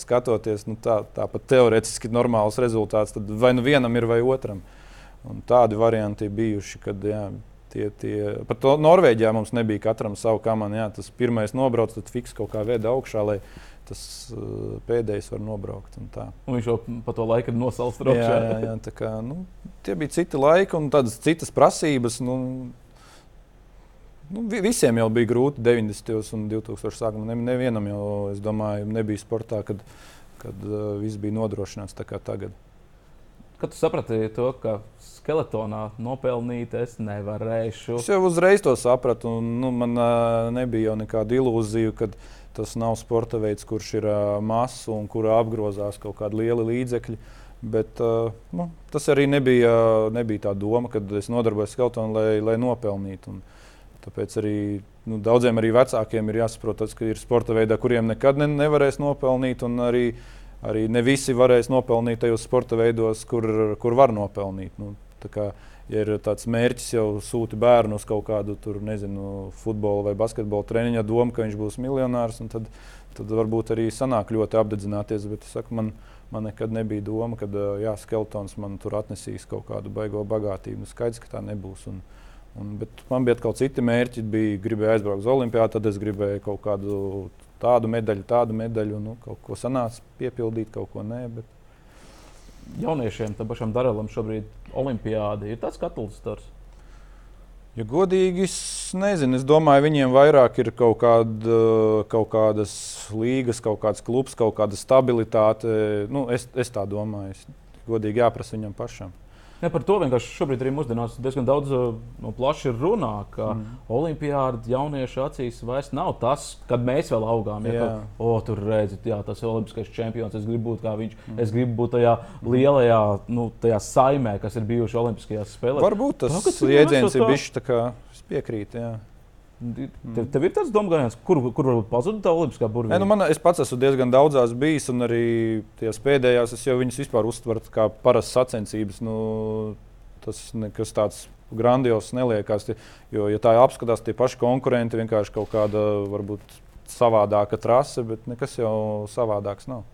skatoties, nu, tā, tāpat teorētiski normāls rezultāts. Tad vai nu vienam ir, vai otram. Un tādi varianti bijuši, kad jā, tie, tie, pat Norvēģijā mums nebija katram savu kamanu. Jā, tas pirmais nobrauc, tad fiks kaut kā veda augšā. Tas uh, pēdējais var nobraukt. Un un viņš jau pa to laiku ir nosalsts rokā. Jā, jā, jā, tā kā, nu, tie bija citi laiki un tādas citas prasības. Nu, Nu, visiem jau bija grūti 90. un 2000. sākumā. Ne, nevienam jau, es domāju, nebija sportā, kad, kad uh, viss bija nodrošināts tā kā tagad. Kad tu saprati to, ka skeletonā nopelnīt es nevarēšu? Es jau uzreiz to sapratu. Un, nu, man uh, nebija jau nekāda ilūzija, ka tas nav sporta veids, kurš ir uh, mazs un kurā apgrozās kaut kādi lieli līdzekļi. Bet, uh, nu, tas arī nebija, nebija tā doma, kad es nodarbojos ar skeletonu, lai, lai nopelnītu. Un, Tāpēc arī nu, daudziem arī vecākiem ir jāsaprot, tas, ka ir sporta veidā, kuriem nekad ne, nevarēs nopelnīt. Arī, arī ne visi varēs nopelnīt tajos sporta veidos, kur, kur var nopelnīt. Nu, kā, ja ir tāds mērķis jau sūti bērnu uz kaut kādu tur, nezinu, futbola vai basketbola treniņa domu, ka viņš būs miljonārs, tad, tad varbūt arī sanāk ļoti apdedzināties. Bet saku, man, man nekad nebija doma, ka jā, skeletons man tur atnesīs kaut kādu baigo bagātību. Nu, skaidrs, ka tā nebūs. Un, Un, man bija kaut citi mērķi. Bija, gribēju aizbraukt uz Olimpiju, tad es gribēju kaut kādu tādu medaļu, tādu medaļu. Nu, kaut ko sanāca piepildīt, kaut ko nē. Bet... Jauniešiem, tam pašam Darelam, šobrīd Olimpijāda ir tāds katalizators. Ja godīgi, es nezinu. Es domāju, viņiem vairāk ir kaut, kāda, kaut kādas līgas, kaut kāds klubs, kaut kāda stabilitāte. Nu, es, es tā domāju. Es, godīgi jāprasa viņam pašam. Ne, par to vienkārši šobrīd arī mūsdienās diezgan daudz uh, no plaši runā, ka mm. olimpiāda jauniešu acīs vairs nav tas, kad mēs vēl augām. Ja, ka, o, tur redzat, jā, tas ir olimpiskais čempions, es gribu būt kā viņš, mm. es gribu būt tajā mm. lielajā nu, tajā saimē, kas ir bijuši Olimpiskajās spēlēs. Varbūt tas jēdziens ir bijis tā kā piekrīt. Jā. Tev, tev ir tāds domājums, kur, kur varbūt pazuda tā olimpiskā burvība? Nu, man, es pats esmu diezgan daudzās bijis, un arī tajās pēdējās es jau viņas vispār uztveru kā parastas sacensības. Nu, tas nekas tāds grandios neliekas. Jo, ja tā apskatās, tie paši konkurenti vienkārši kaut kāda varbūt savādāka trase, bet nekas jau savādāks nav.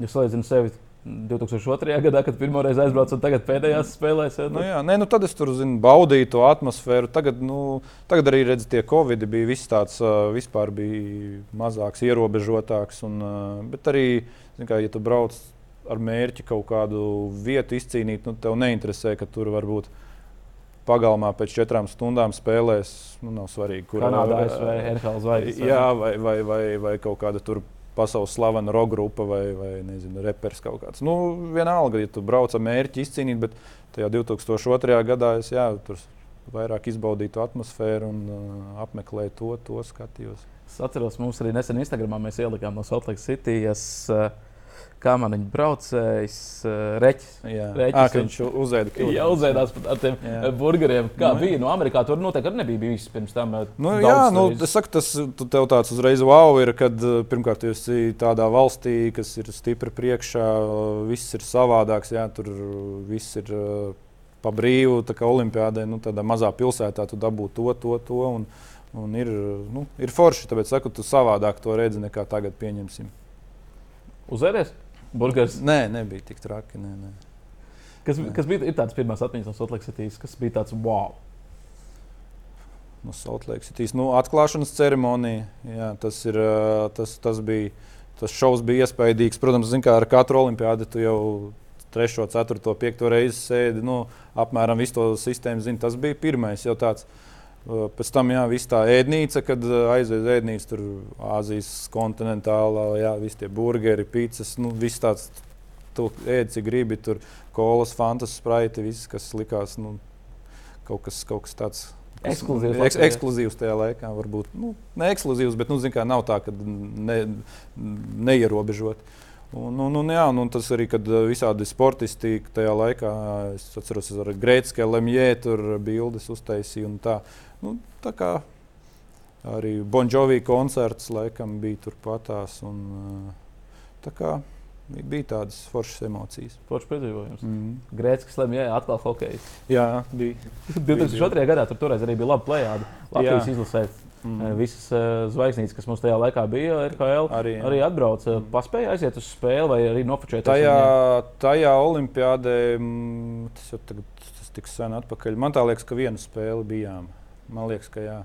Ja salīdzinām sevi 2002. gadā, kad pirmoreiz aizbraucu, un tagad pēdējās spēlēs. Ja, nu, jā, nē, nu tad es tur zinu, baudīju to atmosfēru. Tagad, nu, tagad arī redzu, tie Covid bija viss tāds, vispār bija mazāks, ierobežotāks. Un, bet arī, kā, ja tu brauc ar mērķi kaut kādu vietu izcīnīt, nu, tev neinteresē, ka tur var būt pagalmā pēc četrām stundām spēlēs. Nu, nav svarīgi, kur Kanādā, ASV, NHL zvaigznes. Jā, vai, vai, vai, vai kaut kāda tur pasaules slavena roka grupa vai, vai nezinu, reperis kaut kāds. Nu, vienalga, ja tu brauc ar mērķi izcīnīt, bet tajā 2002. gadā es jā, tur vairāk izbaudīju to atmosfēru un uh, apmeklēju to, to skatījos. Es atceros, mums arī nesen Instagramā mēs ielikām no Salt Lake City. Es, uh, kā man viņa braucējs, uh, reķis. Jā, reķis à, viņš uzēda kilograms. Jā, uzēdās ar tiem jā. Eh, burgeriem. Kā nu, bija? No Amerikā tur noteikti arī nebija bijis pirms tam. Eh, nu, jā, nu, es saku, tas tev tāds uzreiz wow ir, kad pirmkārt jūs esat tādā valstī, kas ir stipri priekšā, viss ir savādāks, jā, tur viss ir pa brīvu, tā kā olimpiādē, nu, tādā mazā pilsētā tu dabū to, to, to. Un, un ir, nu, ir forši, tāpēc saku, tu savādāk to redzi nekā tagad pieņemsim. Uzēries? Burgers. Nē, nebija tik traki. Nē, nē. Kas, nē. kas bija tādas pirmās atmiņas no Sotlaksetijas, kas bija tāds wow? No Sotlaksetijas nu, atklāšanas ceremonija. Jā, tas, ir, tas, tas bija. Tas šovs bija iespaidīgs. Protams, zin, kā ar katru olimpiādu tu jau 3, 4, 5 reizi sēdi. Nu, apmēram visu to sistēmu zini. Tas bija pirmais jau tāds. Uh, Pēc tam, jā, viss tā ēdnīca, kad aizjūta uz ēdnīcu, tur Āzijas kontinentālā, jā, visi tie burgeri, pizzas, nu, viss tāds, tu ēdi, cik gribi, tur kolas, fantas, spraiti, viss, kas likās, nu, kaut kas, kaut kas tāds. Ekskluzīvs. Eks, ekskluzīvs tajā laikā varbūt. Nu, ne ekskluzīvs, bet nu, kā, nav tā, ka ne, neierobežot. Un, un, un, jā, un, un tas arī, kad visādi sportisti tajā laikā, es atceros, ar Grēcku, Lemjē, tur bildes uztaisīju. Tā. Nu, tā kā arī Bonžovī koncerts laikam bija turpatās. Un, tā kā bija tādas foršas emocijas. Foršs piedzīvojums. Mm -hmm. Grēcks, Lemjē, atkal hokejs. Jā, bija. 2002. gadā tur toreiz arī bija laba plējāda. Latvijas izlasēta Mm. Visas uh, zvaigznītes, kas mums tajā laikā bija, RKL, arī, jā. arī atbrauca. Mm. Paspēja aiziet uz spēli vai arī nofočēt. Tajā, tajā olimpiādē, mm, tas jau tagad, tas tik sen atpakaļ. Man liekas, ka vienu spēli bijām. Man liekas, ka jā.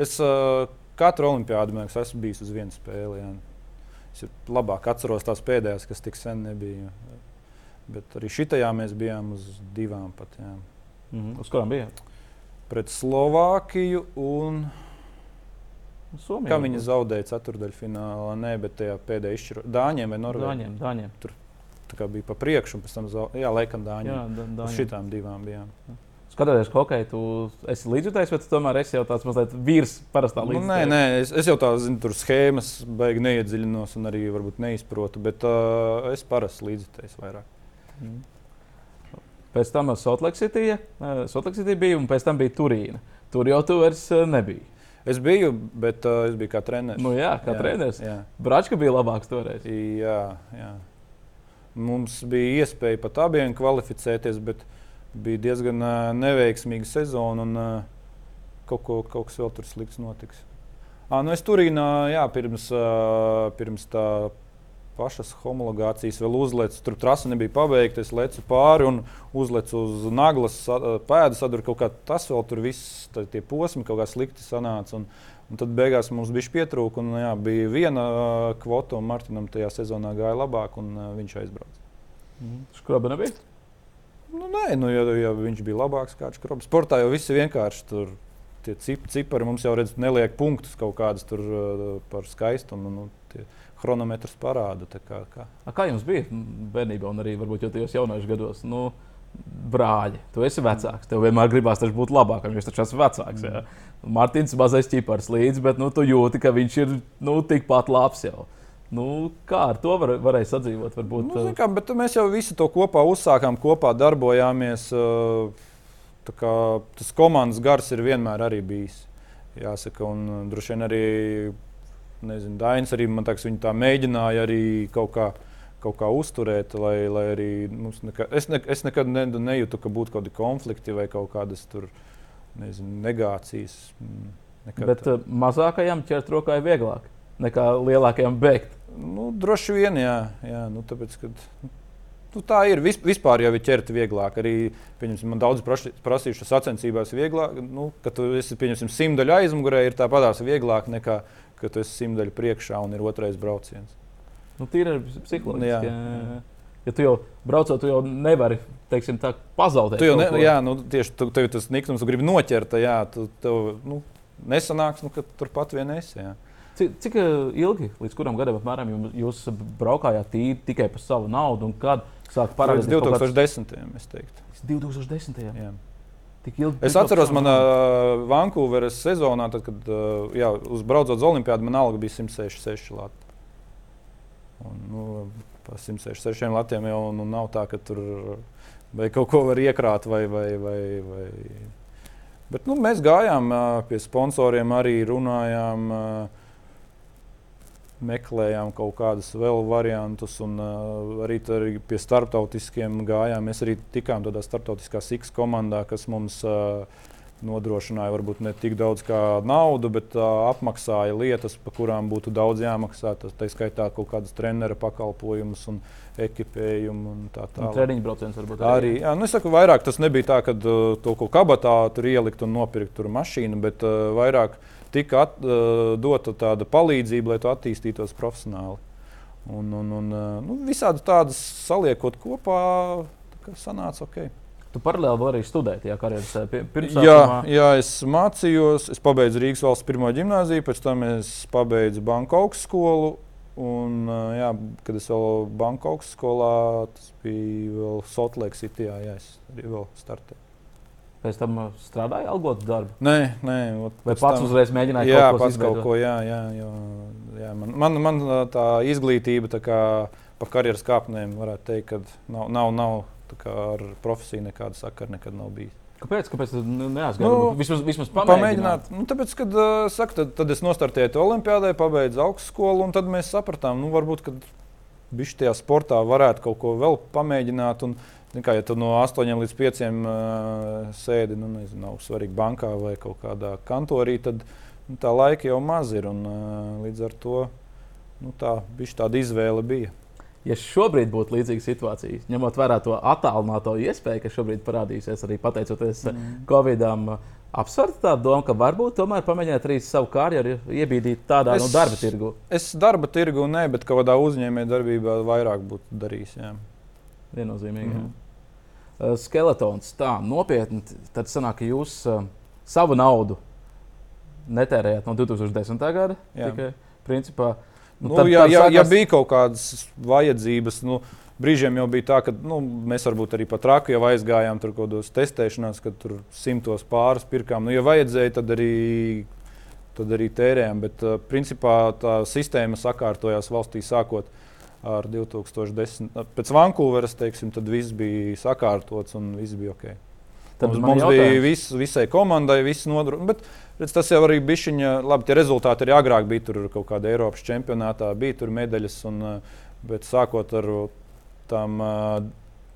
Es uh, katru olimpiādu liekas, esmu bijis uz vienu spēli. Jā. Es labāk atceros tās pēdējās, kas tik sen nebija. Bet arī šitajā mēs bijām uz divām pat. Jā. Mm -hmm. Uz kurām bijāt? Pret Slovākiju un Somijā. Kā viņi zaudēja ceturdaļfinālā, ne, bet tajā pēdējā izšķirojumā Dāņiem vai Norvēģiem? Dāņiem, Dāņiem. Tur tā bija pa priekšu, un pēc tam zaudēja. Jā, laikam Dāņiem. Jā, Dāņiem. Uz šitām divām bijām. Skatoties hokeju, tu esi līdzjutējis, vai tu tomēr esi jau tāds mazliet vīrs parastā līnijā? Nu, nē, nē, es, es jau tādu zinu, tur schēmas baigi neiedziļinos un arī varbūt neizprotu, bet uh, es parasti līdzjutējis vairāk. Mm. Pēc tam Sotlake City, uh, bija un pēc tam bija Turīna. Tur jau tu vairs uh, nebija. Es biju, bet uh, es biju kā treneris. Nu, jā, kā jā, treneris. Bračka bija labāks toreiz. Jā, jā. Mums bija iespēja pat abiem kvalificēties, bet bija diezgan neveiksmīga sezona un kaut, ko, kaut kas vēl tur slikts notiks. À, nu es Turīnā, jā, pirms, pirms tā pašas homologācijas vēl uzlecu. Tur trasa nebija pabeigta. Es lecu pāri un uzlecu uz naglas pēdu saduru. Kaut kā tas vēl tur viss, tie posmi kaut kā slikti sanāca. Un, un tad beigās mums bija pietrūka. Un, jā, bija viena kvota, un Martinam tajā sezonā gāja labāk, un viņš aizbrauca. Mm. Skroba nebija? Nu, nē, nu, ja, ja viņš bija labāks kā Skroba. Sportā jau viss ir vienkārši. Tur, tie cipari mums jau redz, neliek punktus kaut kādas tur uh, par skaistumu. Nu, tie, chronometrs parāda. Kā, kā. A, kā jums bija bērnībā, un arī varbūt jau tajos jaunajos gados? Nu, brāļi, tu esi vecāks. Tev vienmēr gribās būt labākam, jo viņš taču ir vecāks. Jā. Mārtiņš mazais ķipars līdzi, bet nu, tu jūti, ka viņš ir nu, tikpat labs jau. Nu, kā ar to var, varēja sadzīvot? Varbūt, nu, kā, mēs jau visu to kopā uzsākām, kopā darbojāmies. Kā, tas komandas gars ir vienmēr bijis. Jāsaka, un droši vien arī nezinu, Dainis arī man liekas, tā mēģināja arī kaut kā. Kaut kā uzturēt, lai, lai arī mums nekā, es, ne, es nekad ne, nejūtu, ka būtu kaut kādi konflikti vai kaut kādas tur, nezinu, negācijas. Mm, nekad Bet tā. Mazākajam ķert rokā ir vieglāk nekā lielākajam bēgt. Nu, droši vien, jā. jā nu, tāpēc, kad, Nu, tā ir. Vispār jau ir ķerta vieglāk. Arī man daudz prasījuši sacensībās, vieglāk, nu, ka tu esi simtaļu aizmugurē, ir tāpatās vieglāk nekā ka tu esi simtaļu priekšā un ir otrais brauciens. Nu, Tīri ir psiholoģiski. Jā. Jā. Ja tu jau braucot, tu jau nevari teiksim, tā, pazaudēt. Tu jau ne, jā, nu, tieši tu, tev tas niknums, tu gribi noķert, jā, tu, tev nu, nesanāks, nu, ka turpat vien esi. Jā. Cik, eh, ilgi, līdz kuram gadam apmēram jūs braukājāt tīri tikai par savu naudu un kad sāk parādīties? 2010. Kāds... es teiktu. 2010. Jā. Tik ilgi. Es atceros, manā uh, Vankūveras sezonā, tad, kad uh, jā, uzbraucot uz Olimpiādu, man alga bija 166 lati. Un, nu, pa 166 latiem jau nu, nav tā, ka tur vai kaut ko var iekrāt. Vai, vai, vai, vai. Bet, nu, mēs gājām uh, pie sponsoriem, arī runājām. Uh, meklējām kaut kādus vēl variantus, un uh, arī, arī pie starptautiskiem gājām. Mēs arī tikām tādā starptautiskā SIX komandā, kas mums uh, nodrošināja varbūt ne tik daudz kā naudu, bet uh, apmaksāja lietas, par kurām būtu daudz jāmaksā. Tas tā skaitā kaut kādas treneru pakalpojumus un ekipējumu un tā tālāk. Treniņu brauciens varbūt arī. Jā, nu es saku, vairāk tas nebija tā, ka uh, to kaut kabatā tur ielikt un nopirkt tur mašīnu, bet uh, vairāk tika at, uh, dota tāda palīdzība, lai tu attīstītos profesionāli. Un, un, un nu, visādi tādas saliekot kopā, tā sanāca ok. Tu paralēli arī studēt, ja karjeras pirms tam. Jā, jā, es mācījos, es pabeidzu Rīgas valsts pirmo gimnāziju, pēc tam es pabeidzu banku augstskolu. Un, jā, kad es vēl banku augstskolā, tas bija vēl Sotlēks, jā, jā, es arī vēl startēju. Pēc tam uh, strādāja algotu darbu? Nē, nē vai pats tam... uzreiz mēģināja jā, kaut ko izveidot? kaut ko. Jā, jā, jo, jā. Man, man, man uh, tā izglītība tā kā pa karjeras kāpnēm varētu teikt, ka nav, nav, nav ar profesiju nekāda sakara nekad nav bijis. Kāpēc? Kāpēc neaizgājāt? Nu, vismaz, vismaz pamēģināt. pamēģināt. Nu, tāpēc, kad, uh, saku, tad, tad es nostartēju Olimpijādē, pabeidzu augstskolu, un tad mēs sapratām, nu, varbūt, ka viņš tajā sportā varētu kaut ko vēl pamēģināt. Un, kā, ja tu no 8 līdz 5 uh, sēdi, nu, nezinu, nav svarīgi bankā vai kaut kādā kantorī, tad nu, tā laika jau maz ir. Un, uh, līdz ar to nu, tā, tāda izvēle bija ja šobrīd būtu līdzīga situācija, ņemot vērā to attālināto iespēju, kas šobrīd parādīsies arī pateicoties mm. Covid-am, apsvērt tādu domu, ka varbūt tomēr pamēģināt arī savu karjeru iebīdīt tādā es, no darba tirgu? Es darba tirgu nē, bet kādā uzņēmējdarbībā vairāk būtu darījis. Jā. Viennozīmīgi. Mm. Uh, skeletons tā nopietni, tad sanāk, ka jūs uh, savu naudu netērējāt no 2010. gada. Jā. Tikai, principā, uh, Nu, tad, ja, ja, ja bija kaut kādas vajadzības, nu, brīžiem jau bija tā, ka nu, mēs varbūt arī pat traku jau aizgājām tur kaut kādos testēšanās, kad tur simtos pāris pirkām. Nu, ja vajadzēja, tad arī, tad arī tērējām. Bet uh, principā tā sistēma sakārtojās valstī sākot ar 2010. Pēc Vankūveras, teiksim, tad viss bija sakārtots un viss bija ok. Tad mums, mums bija vis, visai komandai, viss nodrošināts. Redz, tas jau arī bija viņa, labi, tie rezultāti arī agrāk bija tur kaut kāda Eiropas čempionātā, bija tur medaļas, un, bet sākot ar tām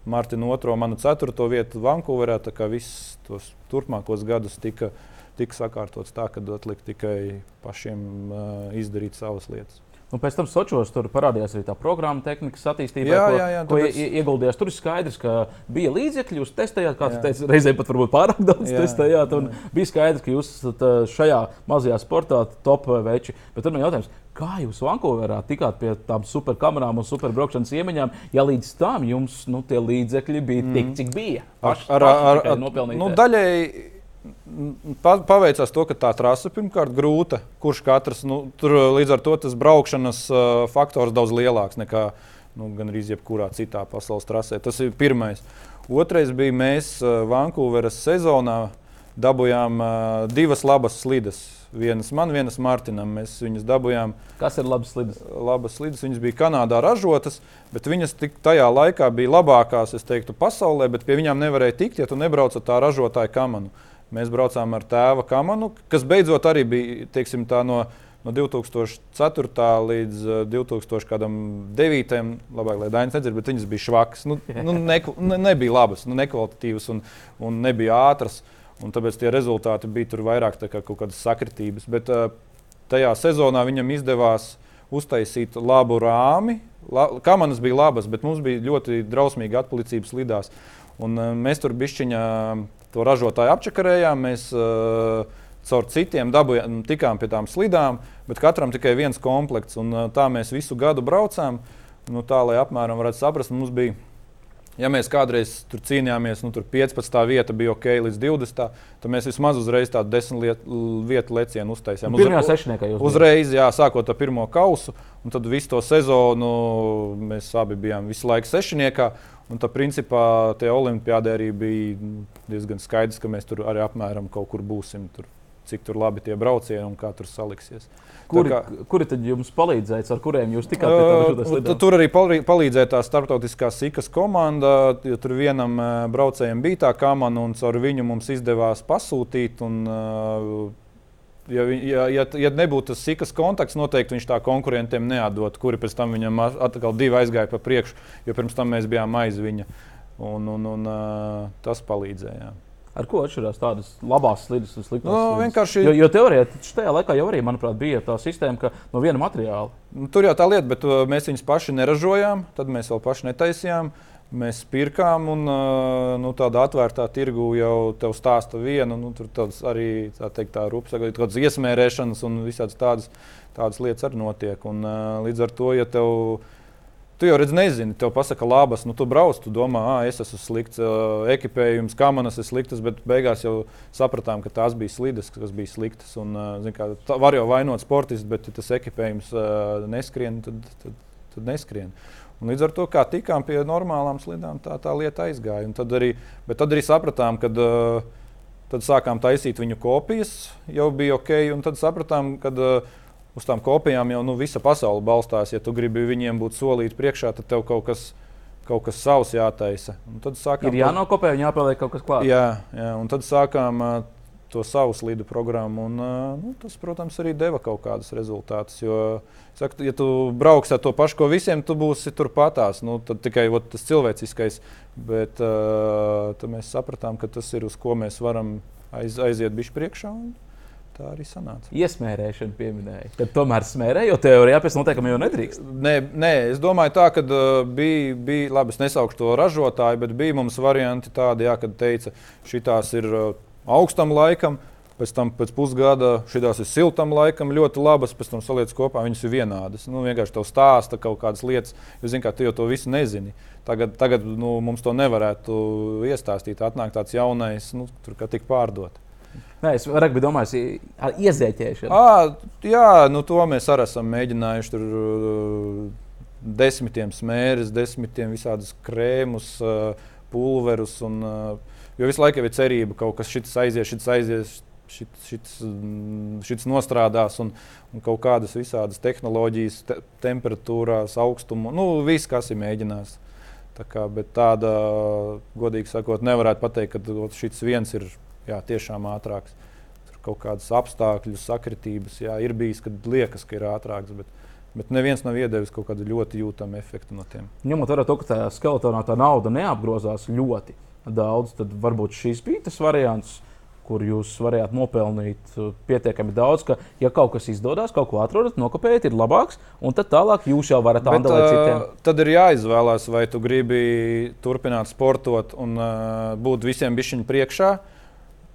Martina otro, manu ceturto vietu Vankūverā, tā kā viss tos turpmākos gadus tika, tika sakārtots tā, ka atlika tikai pašiem izdarīt savas lietas. Un pēc tam Sochos tur parādījās arī tā programma, tehnikas attīstība, jā, ko, jā, jā, ko tāpēc... ieguldījās. Tur ir skaidrs, ka bija līdzekļi, jūs testējāt, kā jūs teicāt, reizē pat varbūt pārāk daudz jā, testējāt. Jā. Bija skaidrs, ka jūs esat šajā mazajā sportā top veči. Bet tur man jautājums, kā jūs Vankūverā tikāt pie tām superkamerām un superbraukšanas iemaņām, ja līdz tam jums nu, tie līdzekļi bija mm. tik, cik bija? Paši, ar, ar, ar, ar, nu, daļēji Paveicās to, ka tā trase pirmkārt grūta. Kurš katrs, nu, tur līdz ar to tas braukšanas uh, faktors daudz lielāks nekā nu, gan arī jebkurā citā pasaules trasē. Tas ir pirmais. Otrais bija mēs uh, Vankūveras sezonā dabūjām uh, divas labas slides. Vienas man, vienas Martinam. Mēs viņas dabūjām. Kas ir labas slides? Labas slides. Viņas bija Kanādā ražotas, bet viņas tik, tajā laikā bija labākās, es teiktu, pasaulē, bet pie viņām nevarēja tikt, ja tu nebrauc ar tā ražotāja kamanu. Mēs braucām ar tēva kamanu, kas beidzot arī bija teiksim, no, no 2004. līdz 2009. labāk, lai Dainis nedzird, bet viņas bija švakas. Nu, nu, ne, ne, nebija labas, nu, nekvalitatīvas un, un nebija ātras. Un tāpēc tie rezultāti bija tur vairāk kā kaut kādas sakritības. Bet uh, tajā sezonā viņam izdevās uztaisīt labu rāmi. La, kamanas bija labas, bet mums bija ļoti drausmīgi atpalicības lidās. Un, uh, mēs tur bišķiņā to ražotāju apčakarējām. Mēs uh, caur citiem dabūjām, tikām pie tām slidām, bet katram tikai viens komplekts. Un, uh, tā mēs visu gadu braucām. Nu, tā, lai apmēram varētu saprast, mums bija. Ja mēs kādreiz tur cīnījāmies, nu, tur 15. vieta bija ok, līdz 20. tad mēs vismaz uzreiz tādu desmit liet, vietu lecienu uztaisījām. Pirmā sešniekā jūs uzreiz, jā, sākot ar pirmo kausu, un tad visu to sezonu mēs abi bijām visu laiku sešniekā. Un tā principā tie olimpiādē arī bija diezgan skaidrs, ka mēs tur arī apmēram kaut kur būsim. Tur, cik tur labi tie braucieni un kā tur saliksies. Kuri, kā, kuri tad jums palīdzēja, ar kuriem jūs tikāt tā? Tur arī palīdzēja tā starptautiskā SIKAS komanda. Tur vienam braucējam bija tā kamana, un caur viņu mums izdevās pasūtīt. Un, uh, ja, ja, ja, ja nebūtu tas sikas kontakts, noteikti viņš tā konkurentiem neatdot, kuri pēc tam viņam atkal divi aizgāja pa priekšu, jo pirms tam mēs bijām aiz viņa. Un, un, un, tas palīdzēja. Ar ko atšķirās tādas labās slides un sliktas? No, vienkārši... Jo, jo teorētiski tajā laikā jau arī, manuprāt, bija tā sistēma, ka no viena materiāla. Nu, tur jau tā lieta, bet mēs viņus paši neražojām, tad mēs vēl paši netaisījām. Uh, mēs pirkām, un nu, tādā atvērtā tirgu jau te stāsta viena. Nu, tur arī tā teikt, tā rupas, kaut kādas iesmērēšanas un visādas tādas, tādas lietas arī notiek. Un, līdz ar to, ja tev, tu jau redz, nezini, tev pasaka labas, nu, tu brauc, tu domā, ah, es esmu slikts, ekipējums, kamanas ir sliktas, bet beigās jau sapratām, ka tās bija slidas, kas bija sliktas. Un, kā, var jau vainot sportistu, bet ja tas ekipējums neskrien, tad, tad, tad neskrien. Un līdz ar to, kā tikām pie normālām slidām, tā, tā lieta aizgāja. Un tad arī, bet tad arī sapratām, ka uh, tad sākām taisīt viņu kopijas, jau bija ok. Un tad sapratām, ka uh, uz tām kopijām jau nu, visa pasaule balstās. Ja tu gribi viņiem būt solīti priekšā, tad tev kaut kas, kaut kas savs jātaisa. Un tad sākām, Ir jānokopē un jāpieliek kaut kas klāts. Jā, jā, un tad sākām uh, to savu slidu programmu. Un, nu, tas, protams, arī deva kaut kādus rezultātus. Jo, saku, ja tu brauks ar to pašu, ko visiem, tu būsi turpatās. Nu, tad tikai ot, tas cilvēciskais. Bet uh, mēs sapratām, ka tas ir uz ko mēs varam aiz, aiziet bišķi priekšā. Un, Tā arī sanāca. Iesmērēšana pieminēja. Tad tomēr smērē, jo teorijā pēc noteikuma jau nedrīkst. Nē, nē, es domāju, tā, ka uh, bija, bija, labi, es nesaukšu to ražotāju, bet bija mums varianti tādi, jā, kad teica, šitās ir uh, augstam laikam, pēc tam pēc pusgada šīs ir siltam laikam, ļoti labas, pēc tam saliec kopā, viņas ir vienādas. Nu, vienkārši tev stāsta kaut kādas lietas, jo zini, kā tu jau to visu nezini. Tagad, tagad nu, mums to nevarētu iestāstīt. Atnāk tāds jaunais, nu, tur kā tik pārdot. Nē, es biju domājis par iezēķēšanu. À, jā, nu, to mēs arī esam mēģinājuši. Tur, desmitiem smēres, desmitiem visādus krēmus, pulverus. Un, uh, jo visu laiku ir cerība, ka kaut kas šis aizies, šis aizies. Šits, šits, šits nostrādās, un, un kaut kādas visādas tehnoloģijas, te, temperatūrās, augstumā, nu, viss, kas ir mēģinājis. Tā kā, bet tāda, godīgi sakot, nevarētu pateikt, ka šis viens ir jā, tiešām ātrāks. Tur kaut kādas apstākļu sakritības jā, ir bijis, kad liekas, ka ir ātrāks. Bet, Bet neviens nav iedevis kaut kādu ļoti jūtamu efektu no tiem. Ņemot vērā to, ka tā skeletonā tā nauda neapgrozās ļoti daudz, tad varbūt šis bija tas variants, kur jūs varējāt nopelnīt uh, pietiekami daudz, ka, ja kaut kas izdodas, kaut ko atrodat, nokopējat, ir labāks, un tad tālāk jūs jau varat atdalīt citiem. Uh, tad ir jāizvēlās, vai tu gribi turpināt sportot un uh, būt visiem bišķiņu priekšā. Uh,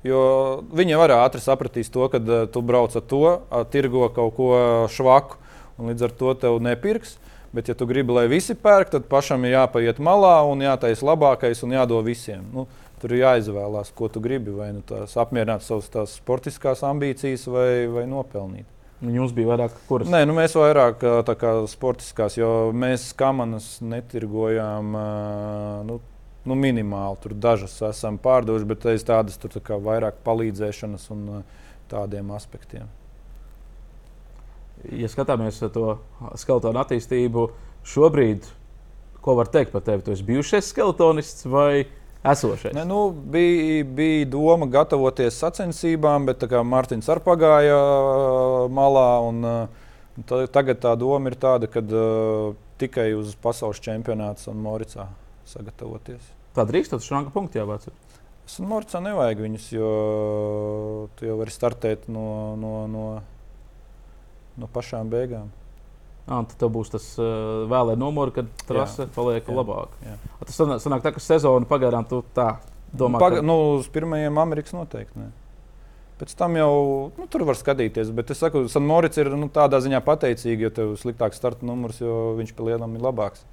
Jo viņi var ātri sapratīs to, ka uh, tu brauc ar to, tirgo kaut ko švaku, un līdz ar to tev nepirks. Bet, ja tu gribi, lai visi pērk, tad pašam ir jāpaiet malā un jātaisa labākais un jādod visiem. Nu, tur ir jāizvēlās, ko tu gribi. Vai nu tās apmierināt savas sportiskās ambīcijas, vai, vai nopelnīt. Jums bija vairāk kuras? Nē, nu mēs vairāk kā sportiskās, jo mēs kamanas netirgojām. Nu, nu, minimāli. Tur dažas esam pārdevuši, bet es tādas tur tā vairāk palīdzēšanas un tādiem aspektiem. Ja skatāmies to skeletonu attīstību, šobrīd, ko var teikt par tevi? Tu esi bijušais skeletonists vai esošais? Ne, nu, bija, bija doma gatavoties sacensībām, bet Mārtiņš arī pagāja malā. Un, uh, tagad tā doma ir tāda, ka uh, tikai uz pasaules čempionātu un Moricā sagatavoties. Tā drīkst, tad šāda punkta jāvāc. Es Morcā nevajag viņus, jo tu jau vari startēt no, no, no, no pašām beigām. Ah, tad tev būs tas uh, vēlē numurs, kad trase paliek jā, labāk. Jā. A, tas sanāk, sanāk tā, ka sezona pagaidām tu tā domā. Paga, ka... nu, uz pirmajiem Amerikas noteikti. Ne. Pēc tam jau nu, tur var skatīties. Bet es saku, Sanmorits ir nu, tādā ziņā pateicīgs, jo tev ir sliktāks starta numurs, jo viņš pie lielām ir labāks.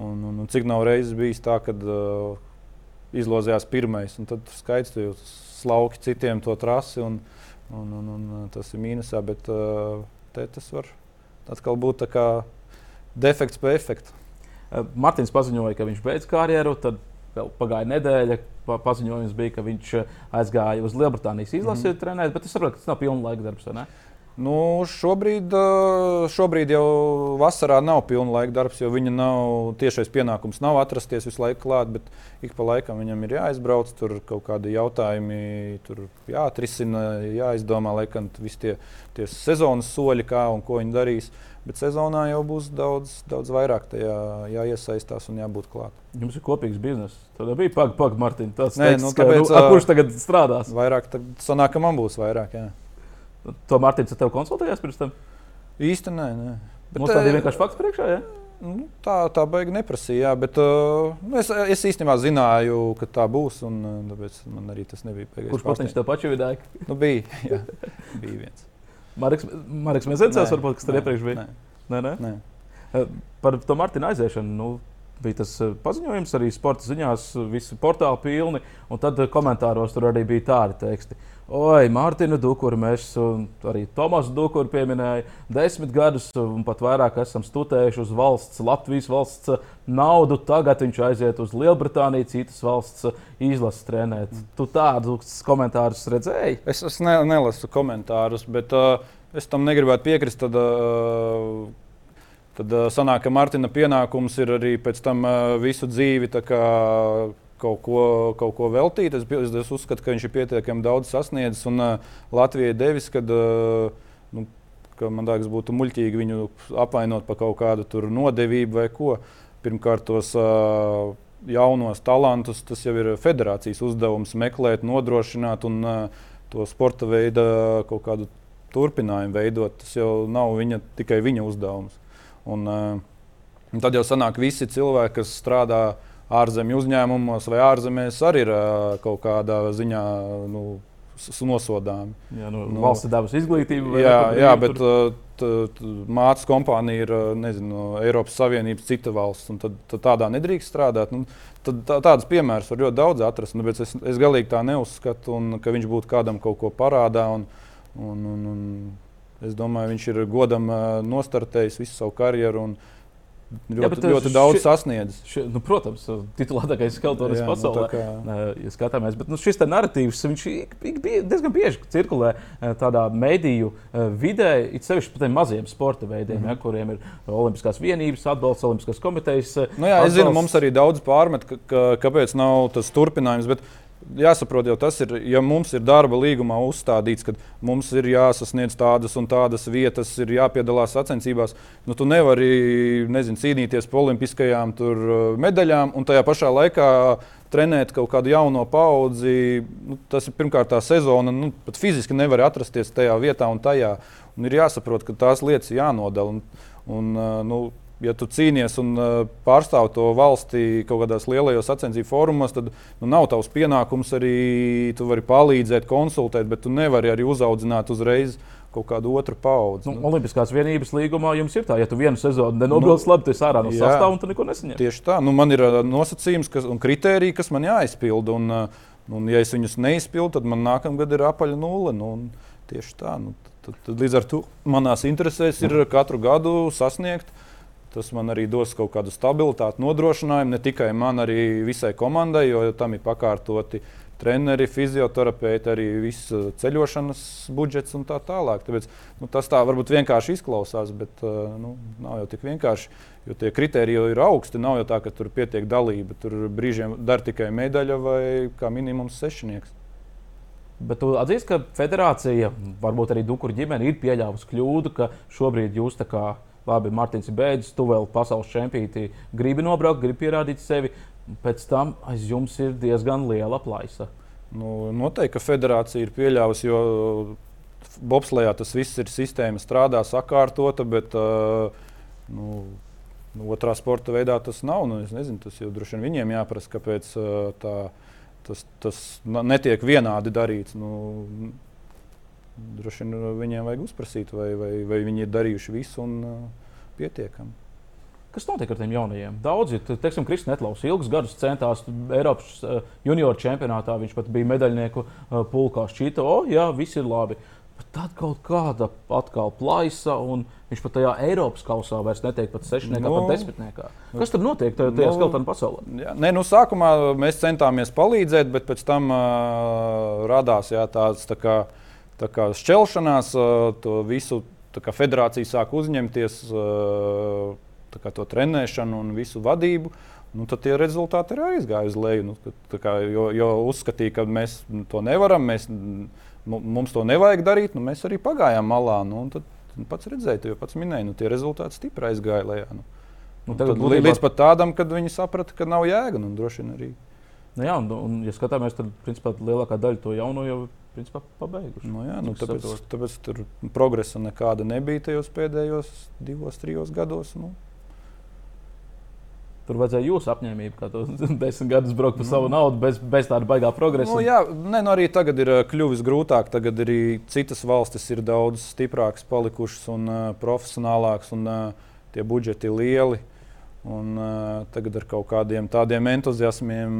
Un, un, un cik nav reizes bijis tā, ka uh, izlozījās pirmais, un tad skaidrs, ka slauki citiem to trasi, un, un, un, un tas ir mīnusā. Bet uh, tas var atkal būt defekts pēc efekta. Uh, Martins paziņoja, ka viņš beidz karjeru. Tad vēl pagāja nedēļa. Paziņojums bija, ka viņš uh, aizgāja uz Lielbritānijas izlasi mm -hmm. trenēt, bet es saprotu, ka tas nav pilna laika darbs. Nu, šobrīd, eh, šobrīd jau vasarā nav pilna laika darbs, jo viņa nav tiešais pienākums nav atrasties visu laiku klāt, bet ik pa laikam viņam ir jāizbrauc, tur kaut kādi jautājumi tur jāatrisina, jāizdomā, laikam visi tie, tie sezonas soļi, kā un ko viņi darīs. Bet sezonā jau būs daudz, daudz vairāk tajā jāiesaistās un jābūt klāt. Jums ir kopīgs bizness. Tad bija pagaidi, pagaidi, Mārtiņ. Nē, teiks, nu, nu, kurš tagad strādās? Vairāk, tad sanāk, ka man būs vairāk. Jā. To Mārtiņš ar tevi konsultējās pirms tam? Īsti nē. nē. Bet, Mums tādi vienkārši fakti priekšā. Ja? Nu, tā tā baigi neprasīja, jā, bet uh, es, es īstenībā zināju, ka tā būs. Un, tāpēc man arī tas nebija pēkšņi. Kurš pats tev pašu vidēji? Nu, bija, jā, bija viens. Marks, Marks Mēzensēns, varbūt, kas tur iepriekš bija. Nē. Nē, nē? Nē. Par to Martina aiziešanu. Nu, bija tas paziņojums, arī sporta ziņās, visi portāli pilni. Un tad komentāros tur arī bija tādi teksti. Oi, Mārtiņu Dukuru mēs arī Tomasu Dukuru pieminējām. Desmit gadus un pat vairāk esam studējuši uz valsts, Latvijas valsts naudu. Tagad viņš aiziet uz Lielbritāniju, citas valsts izlases trenēt. Tu tādus komentārus redzēji? Es, es ne, nelasu komentārus, bet uh, es tam negribētu piekrist. Tad, tad sanāk, ka Martina pienākums ir arī pēc tam visu dzīvi kaut ko, kaut ko veltīt. Es, es uzskatu, ka viņš ir pietiekami daudz sasniedzis un Latvijai devis, kad, nu, ka man liekas, būtu muļķīgi viņu apvainot par kaut kādu nodevību vai ko. Pirmkārt, tos uh, jaunos talantus, tas jau ir federācijas uzdevums meklēt, nodrošināt un uh, to sporta veidu kaut kādu turpinājumu veidot. Tas jau nav viņa, tikai viņa uzdevums. Un, uh, tad jau sanāk, visi cilvēki, kas strādā ārzemju uzņēmumos vai ārzemēs, arī ir kaut kādā ziņā. Nu, nosodāmi. Jā, nu, nu, valsts ir devusi izglītību. Jā, jā bet mātes kompānija ir nezinu, Eiropas Savienības cita valsts, un tad, tad tādā nedrīkst strādāt. Nu, tad, tā, tādas piemēras var ļoti daudz atrast, nu, es, es galīgi tā neuzskatu, un, ka viņš būtu kādam kaut ko parādā. Un, un, un, un es domāju, viņš ir godam nostartējis visu savu karjeru. Un, ļoti, Jā, bet, ļoti ši, daudz sasniedzis. Ši, nu, protams, titulētākais skeltonis nu, pasaulē. Nu, kā... ja skatāmies, bet nu, šis narratīvs ik, ik, diezgan bieži cirkulē tādā mediju vidē, it sevišķi par tiem maziem sporta veidiem, mm -hmm. ja, kuriem ir Olimpiskās vienības atbalsts, Olimpiskās komitejas. Nu, jā, es zinu, mums arī daudz pārmet, ka, ka, kāpēc nav tas turpinājums. Bet jāsaprot, jau tas ir, ja mums ir darba līgumā uzstādīts, ka mums ir jāsasniedz tādas un tādas vietas, ir jāpiedalās sacensībās, nu, tu nevari nezinu, cīnīties par olimpiskajām uh, medaļām un tajā pašā laikā trenēt kaut kādu jauno paudzi. Nu, tas ir pirmkārt tā sezona, nu, pat fiziski nevar atrasties tajā vietā un tajā. Un ir jāsaprot, ka tās lietas ir jānodala. Un, un, uh, nu, ja tu cīnies un uh, pārstāv to valsti kaut kādās lielajos sacensību fórumos, tad nu, nav tavs pienākums arī tu vari palīdzēt, konsultēt, bet tu nevari arī uzaudzināt uzreiz kaut kādu otru paudzi. Nu, nu. Olimpiskās vienības līgumā jums ir tā, ja tu vienu sezonu nenobilst nu, labi, tad ārā no sastāvā un tu neko nesaņem. Tieši tā, nu, man ir uh, nosacījums kas, un kritēriji, kas man jāizpilda. Un, uh, un, ja es viņus neizpildu, tad man nākamgad ir apaļa nulle. Nu, tieši tā. Nu, tad, tad, līdz ar to manās interesēs ir katru gadu sasniegt Tas man arī dos kaut kādu stabilitāti, nodrošinājumu ne tikai man, arī visai komandai, jo tam ir pakārtoti treneri, fizioterapeiti, arī viss uh, ceļošanas budžets un tā tālāk. Tāpēc, nu, tas tā varbūt vienkārši izklausās, bet uh, nu, nav jau tik vienkārši. Jo tie kriteriji jau ir augsti. Nav jau tā, ka tur pietiek dalība. Tur brīžiem dar tikai medaļa vai kā minimums sešnieks. Bet tu atzīsti, ka federācija, varbūt arī Dukuru ģimene, ir pieļāvusi kļūdu, ka šobrīd jūs tā kā labi, Mārtiņš ir beidzis, tu vēl pasaules čempioni, gribi nobraukt, gribi pierādīt sevi. Pēc tam aiz jums ir diezgan liela plaisa. Nu, noteikti, ka federācija ir pieļāvusi, jo bobslējā tas viss ir sistēma, strādā sakārtota, bet uh, nu, otrā sporta veidā tas nav. Nu, nezinu, tas jau droši vien viņiem jāprasa, kāpēc uh, tā, tas, tas netiek vienādi darīts. Nu, droši vien uh, viņiem vajag uzprasīt, vai, vai, vai viņi ir darījuši visu un uh, pietiekami. Kas notiek ar tiem jaunajiem? Daudzi, teiksim, Kristis Netlaus ilgus gadus centās Eiropas uh, junioru čempionātā. Viņš pat bija medaļnieku uh, pulkā. Šķita, o, jā, viss ir labi. Bet tad kaut kāda atkal plaisa, un viņš pat tajā Eiropas kausā vairs netiek pat sešniekā, no, pat nu, desmitniekā. Kas tur notiek tajā, tajā no, nu, skeltena pasaulē? Jā, nē, nu, sākumā mēs centāmies palīdzēt, bet pēc tam uh, radās jā, tāds tā kā šķelšanās, to visu federācija sāk uzņemties to trenēšanu un visu vadību. Nu, tad tie rezultāti ir aizgājuši uz leju. Nu, kā, jo, jo uzskatīja, ka mēs to nevaram, mēs, mums to nevajag darīt, nu, mēs arī pagājām malā. Nu, tad pats redzēja, jau pats minēja, nu, tie rezultāti stipri aizgāja lejā. Nu. Nu, tad, būtībā... Līdz pat tādam, kad viņi saprata, ka nav jēga. Nu, droši vien arī. Nu, jā, un, un, ja skatāmies, tad principā, lielākā daļa to jauno jau principā, pabeiguši. Nu, jā, nu, tāpēc, saprot. tāpēc tur progresa nekāda nebija tajos pēdējos divos, trijos gados. Nu. Tur vajadzēja jūsu apņēmību, kā tos desmit gadus braukt par nu. savu naudu, bez, bez tāda baigā progresa. Nu, jā, ne, nu arī tagad ir uh, kļuvis grūtāk. Tagad arī citas valstis ir daudz stiprākas, palikušas un uh, profesionālākas, un uh, tie budžeti ir lieli. Un, uh, tagad ar kaut kādiem tādiem entuziasmiem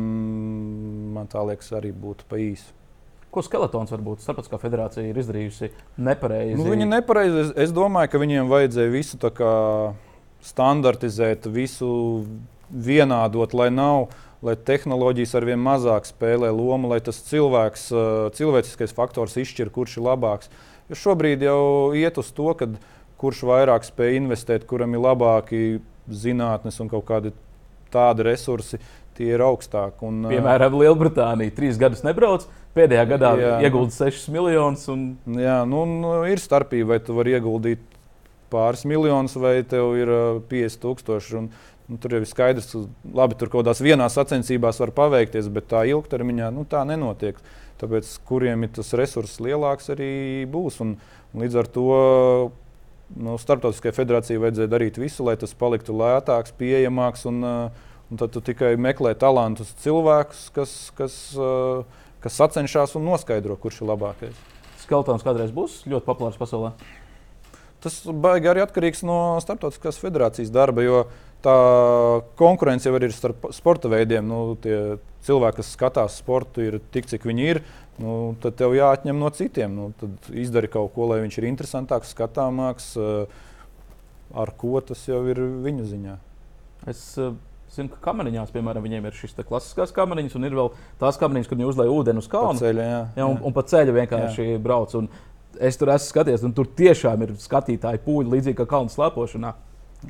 man tā liekas, arī būtu pa īsu. Ko skeletons varbūt starptautiskā federācija ir izdarījusi nepareizi? Nu, viņi nepareizi. Es, es domāju, ka viņiem vajadzēja visu standartizēt, visu vienādot, lai nav. Lai tehnoloģijas ar vien mazāk spēlē lomu, lai tas cilvēks, cilvēciskais faktors izšķir, kurš ir labāks. Jo šobrīd jau iet uz to, ka kurš vairāk spēj investēt, kuram ir labāki zinātnes un kaut kādi tādi resursi, tie ir augstāki. Un, Piemēram, Lielbritānija trīs gadus nebrauc. Pēdējā gadā ieguldīja 6 miljonus. Un... Jā, nu, nu, ir starpība, vai tu vari ieguldīt pāris miljonus, vai tev ir 50 tūkstoši. Un, nu, tur jau ir skaidrs, ka labi, tur kaut kādās vienās sacensībās var paveikties, bet tā ilgtermiņā nu, tā nenotiek. Tāpēc, kuriem ir tas resurss lielāks, arī būs. Un, un līdz ar to nu, Startautiskajai federācijai vajadzēja darīt visu, lai tas paliktu lētāks, pieejamāks. Un, un tad tu tikai meklē talantus cilvēkus, kas, kas, kas sacenšas un noskaidro, kurš ir labākais. Skeltons kādreiz būs ļoti populārs pasaulē. Tas baigi arī atkarīgs no Startautiskās federācijas darba, jo tā konkurence jau ir starp sporta veidiem. Nu, cilvēki, kas skatās sportu, ir tik, cik viņi ir. Nu, tad tev jāatņem no citiem. Nu, tad izdari kaut ko, lai viņš ir interesantāks, skatāmāks, ar ko tas jau ir viņu ziņā. Es zinu, ka kameriņās, piemēram, viņiem ir šīs klasiskās kameriņas, un ir vēl tās kameriņas, kur viņi uzlai ūdeni uz kalna. Ceļa, jā, jā. Un, un pa ceļu vienkārši jā. brauc. Un es tur esmu skatījies, un tur tiešām ir skatītāji pūļi, līdzīgi kā kalnu slēpošanā.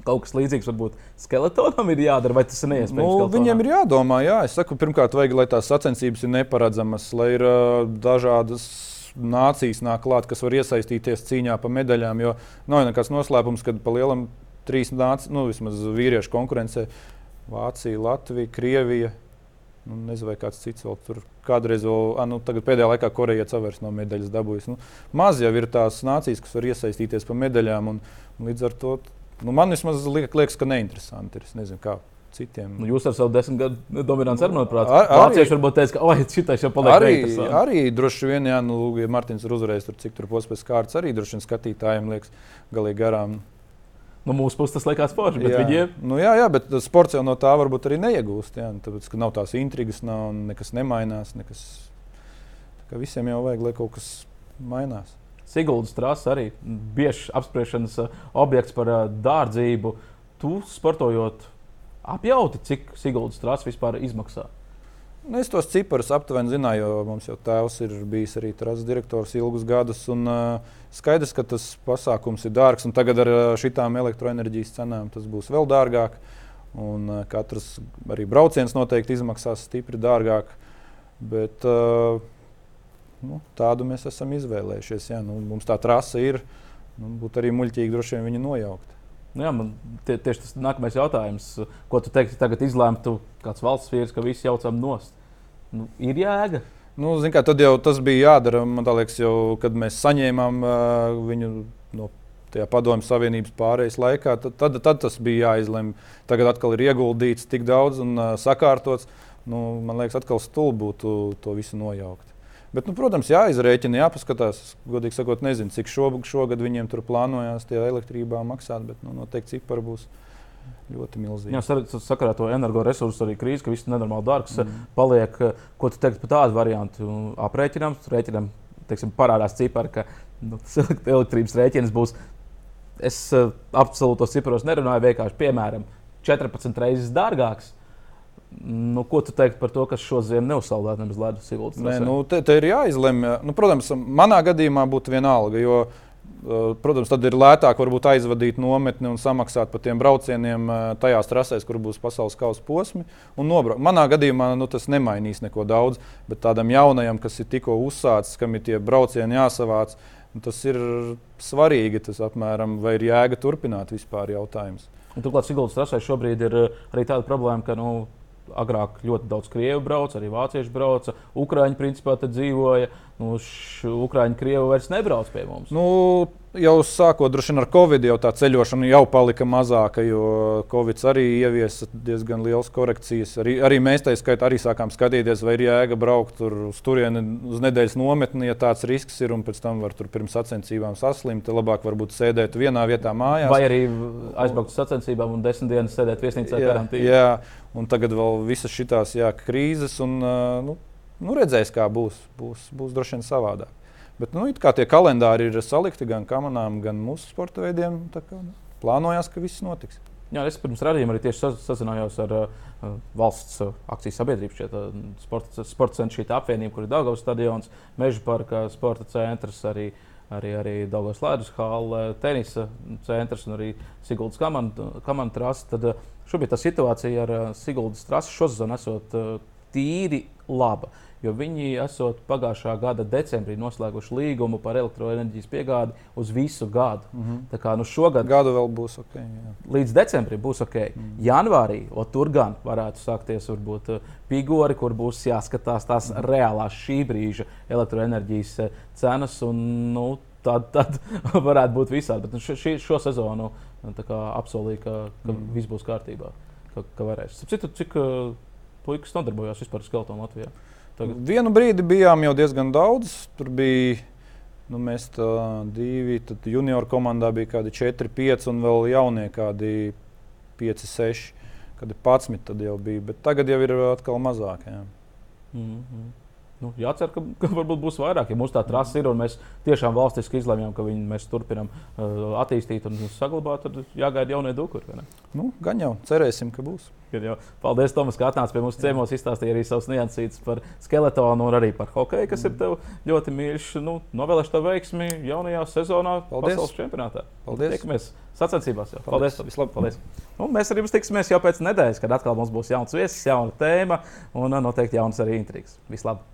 Kaut kas līdzīgs varbūt skeletonam ir jādara, vai tas ir neiespējams? Nu, viņiem ir jādomā, jā. Es saku, pirmkārt, vajag, lai tās sacensības ir neparedzamas, lai ir uh, dažādas nācijas nāk klāt, kas var iesaistīties cīņā par medaļām. Jo nav nekāds noslēpums, kad pa lielam trīs nācijas, nu, vismaz vīriešu konkurencē - Vācija, Latvija, Krievija. Nu, nezinu, vai kāds cits vēl tur kādreiz, vēl, a, nu, pēdējā laikā Koreja cavers no medaļas dabūjis. Nu, maz jau ir tās nācijas, kas var iesaistīties par medaļām, un, un līdz ar to Nu, man vismaz liekas, ka neinteresanti ir. Es nezinu, kā citiem. Nu, jūs ar savu desmit gadu dominanci arī monētāt. Ar, Vācieši varbūt teica, ka oh, šitais jau paliek arī, arī droši vien, ja, nu, ja Martins ir uzvarējis tur, cik tur pospēs kārtas, arī droši vien skatītājiem liekas galīgi garām. No mūsu puses tas liekas forši, bet jā. viņiem. Nu, jā, jā, bet sports jau no tā varbūt arī neiegūst. Jā, tāpēc, ka nav tās intrigas, nav nekas nemainās. Nekas, visiem jau vajag, lai kaut kas mainās. Siguldas trasa arī bieži apspriešanas uh, objekts par uh, dārdzību. Tu sportojot, apjauti, cik Siguldas trasa vispār izmaksā? Nu, es tos ciparus aptuveni zināju, jo mums jau tēvs ir bijis arī trases direktors ilgus gadus. Un, uh, skaidrs, ka tas pasākums ir dārgs, un tagad ar uh, šīm elektroenerģijas cenām tas būs vēl dārgāk. Un, uh, katrs arī brauciens noteikti izmaksās stipri dārgāk. Bet, uh, nu, tādu mēs esam izvēlējušies. Jā, nu, mums tā trasa ir. Nu, būtu arī muļķīgi droši vien viņu nojaukt. Nu, jā, man tie, tieši tas nākamais jautājums, ko tu teiktu, tagad izlēmtu kāds valsts vīrs, ka visi jaucam nost. Nu, ir jēga. Nu, kā, tad jau tas bija jādara. Man liekas, jau, kad mēs saņēmām uh, viņu no padomju savienības pārejas laikā, tad, tad, tad tas bija jāizlemj. Tagad atkal ir ieguldīts tik daudz un uh, sakārtots. Nu, man liekas, atkal stulbi būtu to visu nojaukt. Bet, nu, protams, jāizrēķina, jāpaskatās. Godīgi sakot, nezinu, cik šogad, šogad viņiem tur plānojās tie elektrībā maksāt, bet nu, noteikti cipari būs ļoti milzīgi. Jā, sakarā to energoresursu arī krīze, ka viss nenormāli dārgs mm. paliek. Ko tu teiktu par tādu variantu? Aprēķinām, rēķinām, teiksim, parādās cipari, ka nu, elektrības rēķins būs. Es uh, absolūtos ciparos nerunāju, vienkārši piemēram 14 reizes dārgāks Nu, ko tu teiktu par to, kas šo ziemu neuzsaldēt nemaz ledus siltas? Nē, nu, te, te ir jāizlemj. Nu, protams, manā gadījumā būtu vienalga, jo, uh, protams, tad ir lētāk varbūt aizvadīt nometni un samaksāt par tiem braucieniem uh, tajās trasēs, kur būs pasaules kausa posmi. Manā gadījumā nu, tas nemainīs neko daudz, bet tādam jaunajam, kas ir tikko uzsācis, kam ir tie braucieni jāsavāc, nu, tas ir svarīgi. Tas apmēram, vai ir jēga turpināt vispār jautājums. Un, turklāt Siguldas trasē šobrīd ir uh, arī tāda problēma, ka nu, agrāk ļoti daudz krievu brauca, arī vācieši brauca. Ukrāņi principā dzīvoja. Nu, Ukrāņi krievi vairs nebrauc pie mums. Nu, jau sākot ar Covid, jau tā ceļošana jau palika mazāka, jo Covid arī ieviesa diezgan liels korekcijas. Arī, arī mēs tā skaitā arī sākām skatīties, vai ir jēga braukt tur uz turieni uz nedēļas nometni, ja tāds risks ir, un pēc tam var tur pirms sacensībām saslimt. Labāk varbūt sēdēt vienā vietā mājās. Vai arī aizbraukt uz sacensībām un desmit dienas sēdēt viesnīcā karantīnā. Jā, un tagad vēl visas šīs krīzes. Un, nu, nu, redzēs, kā būs. Būs, būs droši vien savādāk. Bet nu, tie kalendāri ir salikti gan kamerām, gan mūsu sporta veidiem, kā, nu, plānojās, ka viss notiks. Jā, es pirms redzējuma arī tieši sazinājos ar uh, valsts uh, akciju sabiedrību, šeit, uh, sporta, sporta centra apvienību, kur ir Dāngavas stadions, Meža parka sporta centrs, arī arī, arī Dāngas Lēdus hāla, tenisa centrs un arī Siguldas komandas trasa. Tad šobrīd tā situācija ar Siguldas trasi šosezon esot tīri laba jo viņi esot pagājušā gada decembrī noslēguši līgumu par elektroenerģijas piegādi uz visu gadu. Mm -hmm. Tā kā nu šogad gadu vēl būs ok. Jā. Līdz decembrim būs ok. Mm -hmm. Janvārī tur gan varētu sākties varbūt, uh, pigori, kur būs jāskatās tās mm -hmm. reālās šī brīža elektroenerģijas uh, cenas. Un, nu, tad, tad varētu būt visādi. Bet nu, šo, šo sezonu nu, apsolīja, ka, ka mm. viss būs kārtībā. Ka, ka varēs. Citu, cik uh, puikas nodarbojās vispār ar skeltonu Latvijā? Tagad. Vienu brīdi bijām jau diezgan daudz. Tur bija nu, mēs divi, tad junior komandā bija kādi 4, 5 un vēl jaunie kādi 5, 6. Kad ir 11, tad jau bija. Bet tagad jau ir atkal mazāk. Jā. Mm -hmm nu, jācer, ka, ka varbūt būs vairāk. Ja mums tā trasa ir un mēs tiešām valstiski izlemjam, ka viņi, mēs turpinām uh, attīstīt un saglabāt, tad jāgaida jaunie dukuri. Nu, gan jau cerēsim, ka būs. Jau. Paldies, Tomas, ka atnācāt pie mums ciemos, izstāstīja arī savus niansītus par skeletonu un arī par hokeju, kas mm. ir tev ļoti mīļš. Nu, Novēlēšu tev veiksmi jaunajā sezonā, Paldies. pasaules čempionātā. Paldies! Tiekamies sacensībās. Jau. Paldies! Paldies. Vislabāk! Paldies. Un mēs arī tiksimies jau pēc nedēļas, kad atkal mums būs jauns viesis, jauna tēma un noteikti jaunas arī intrigas. Vislabāk!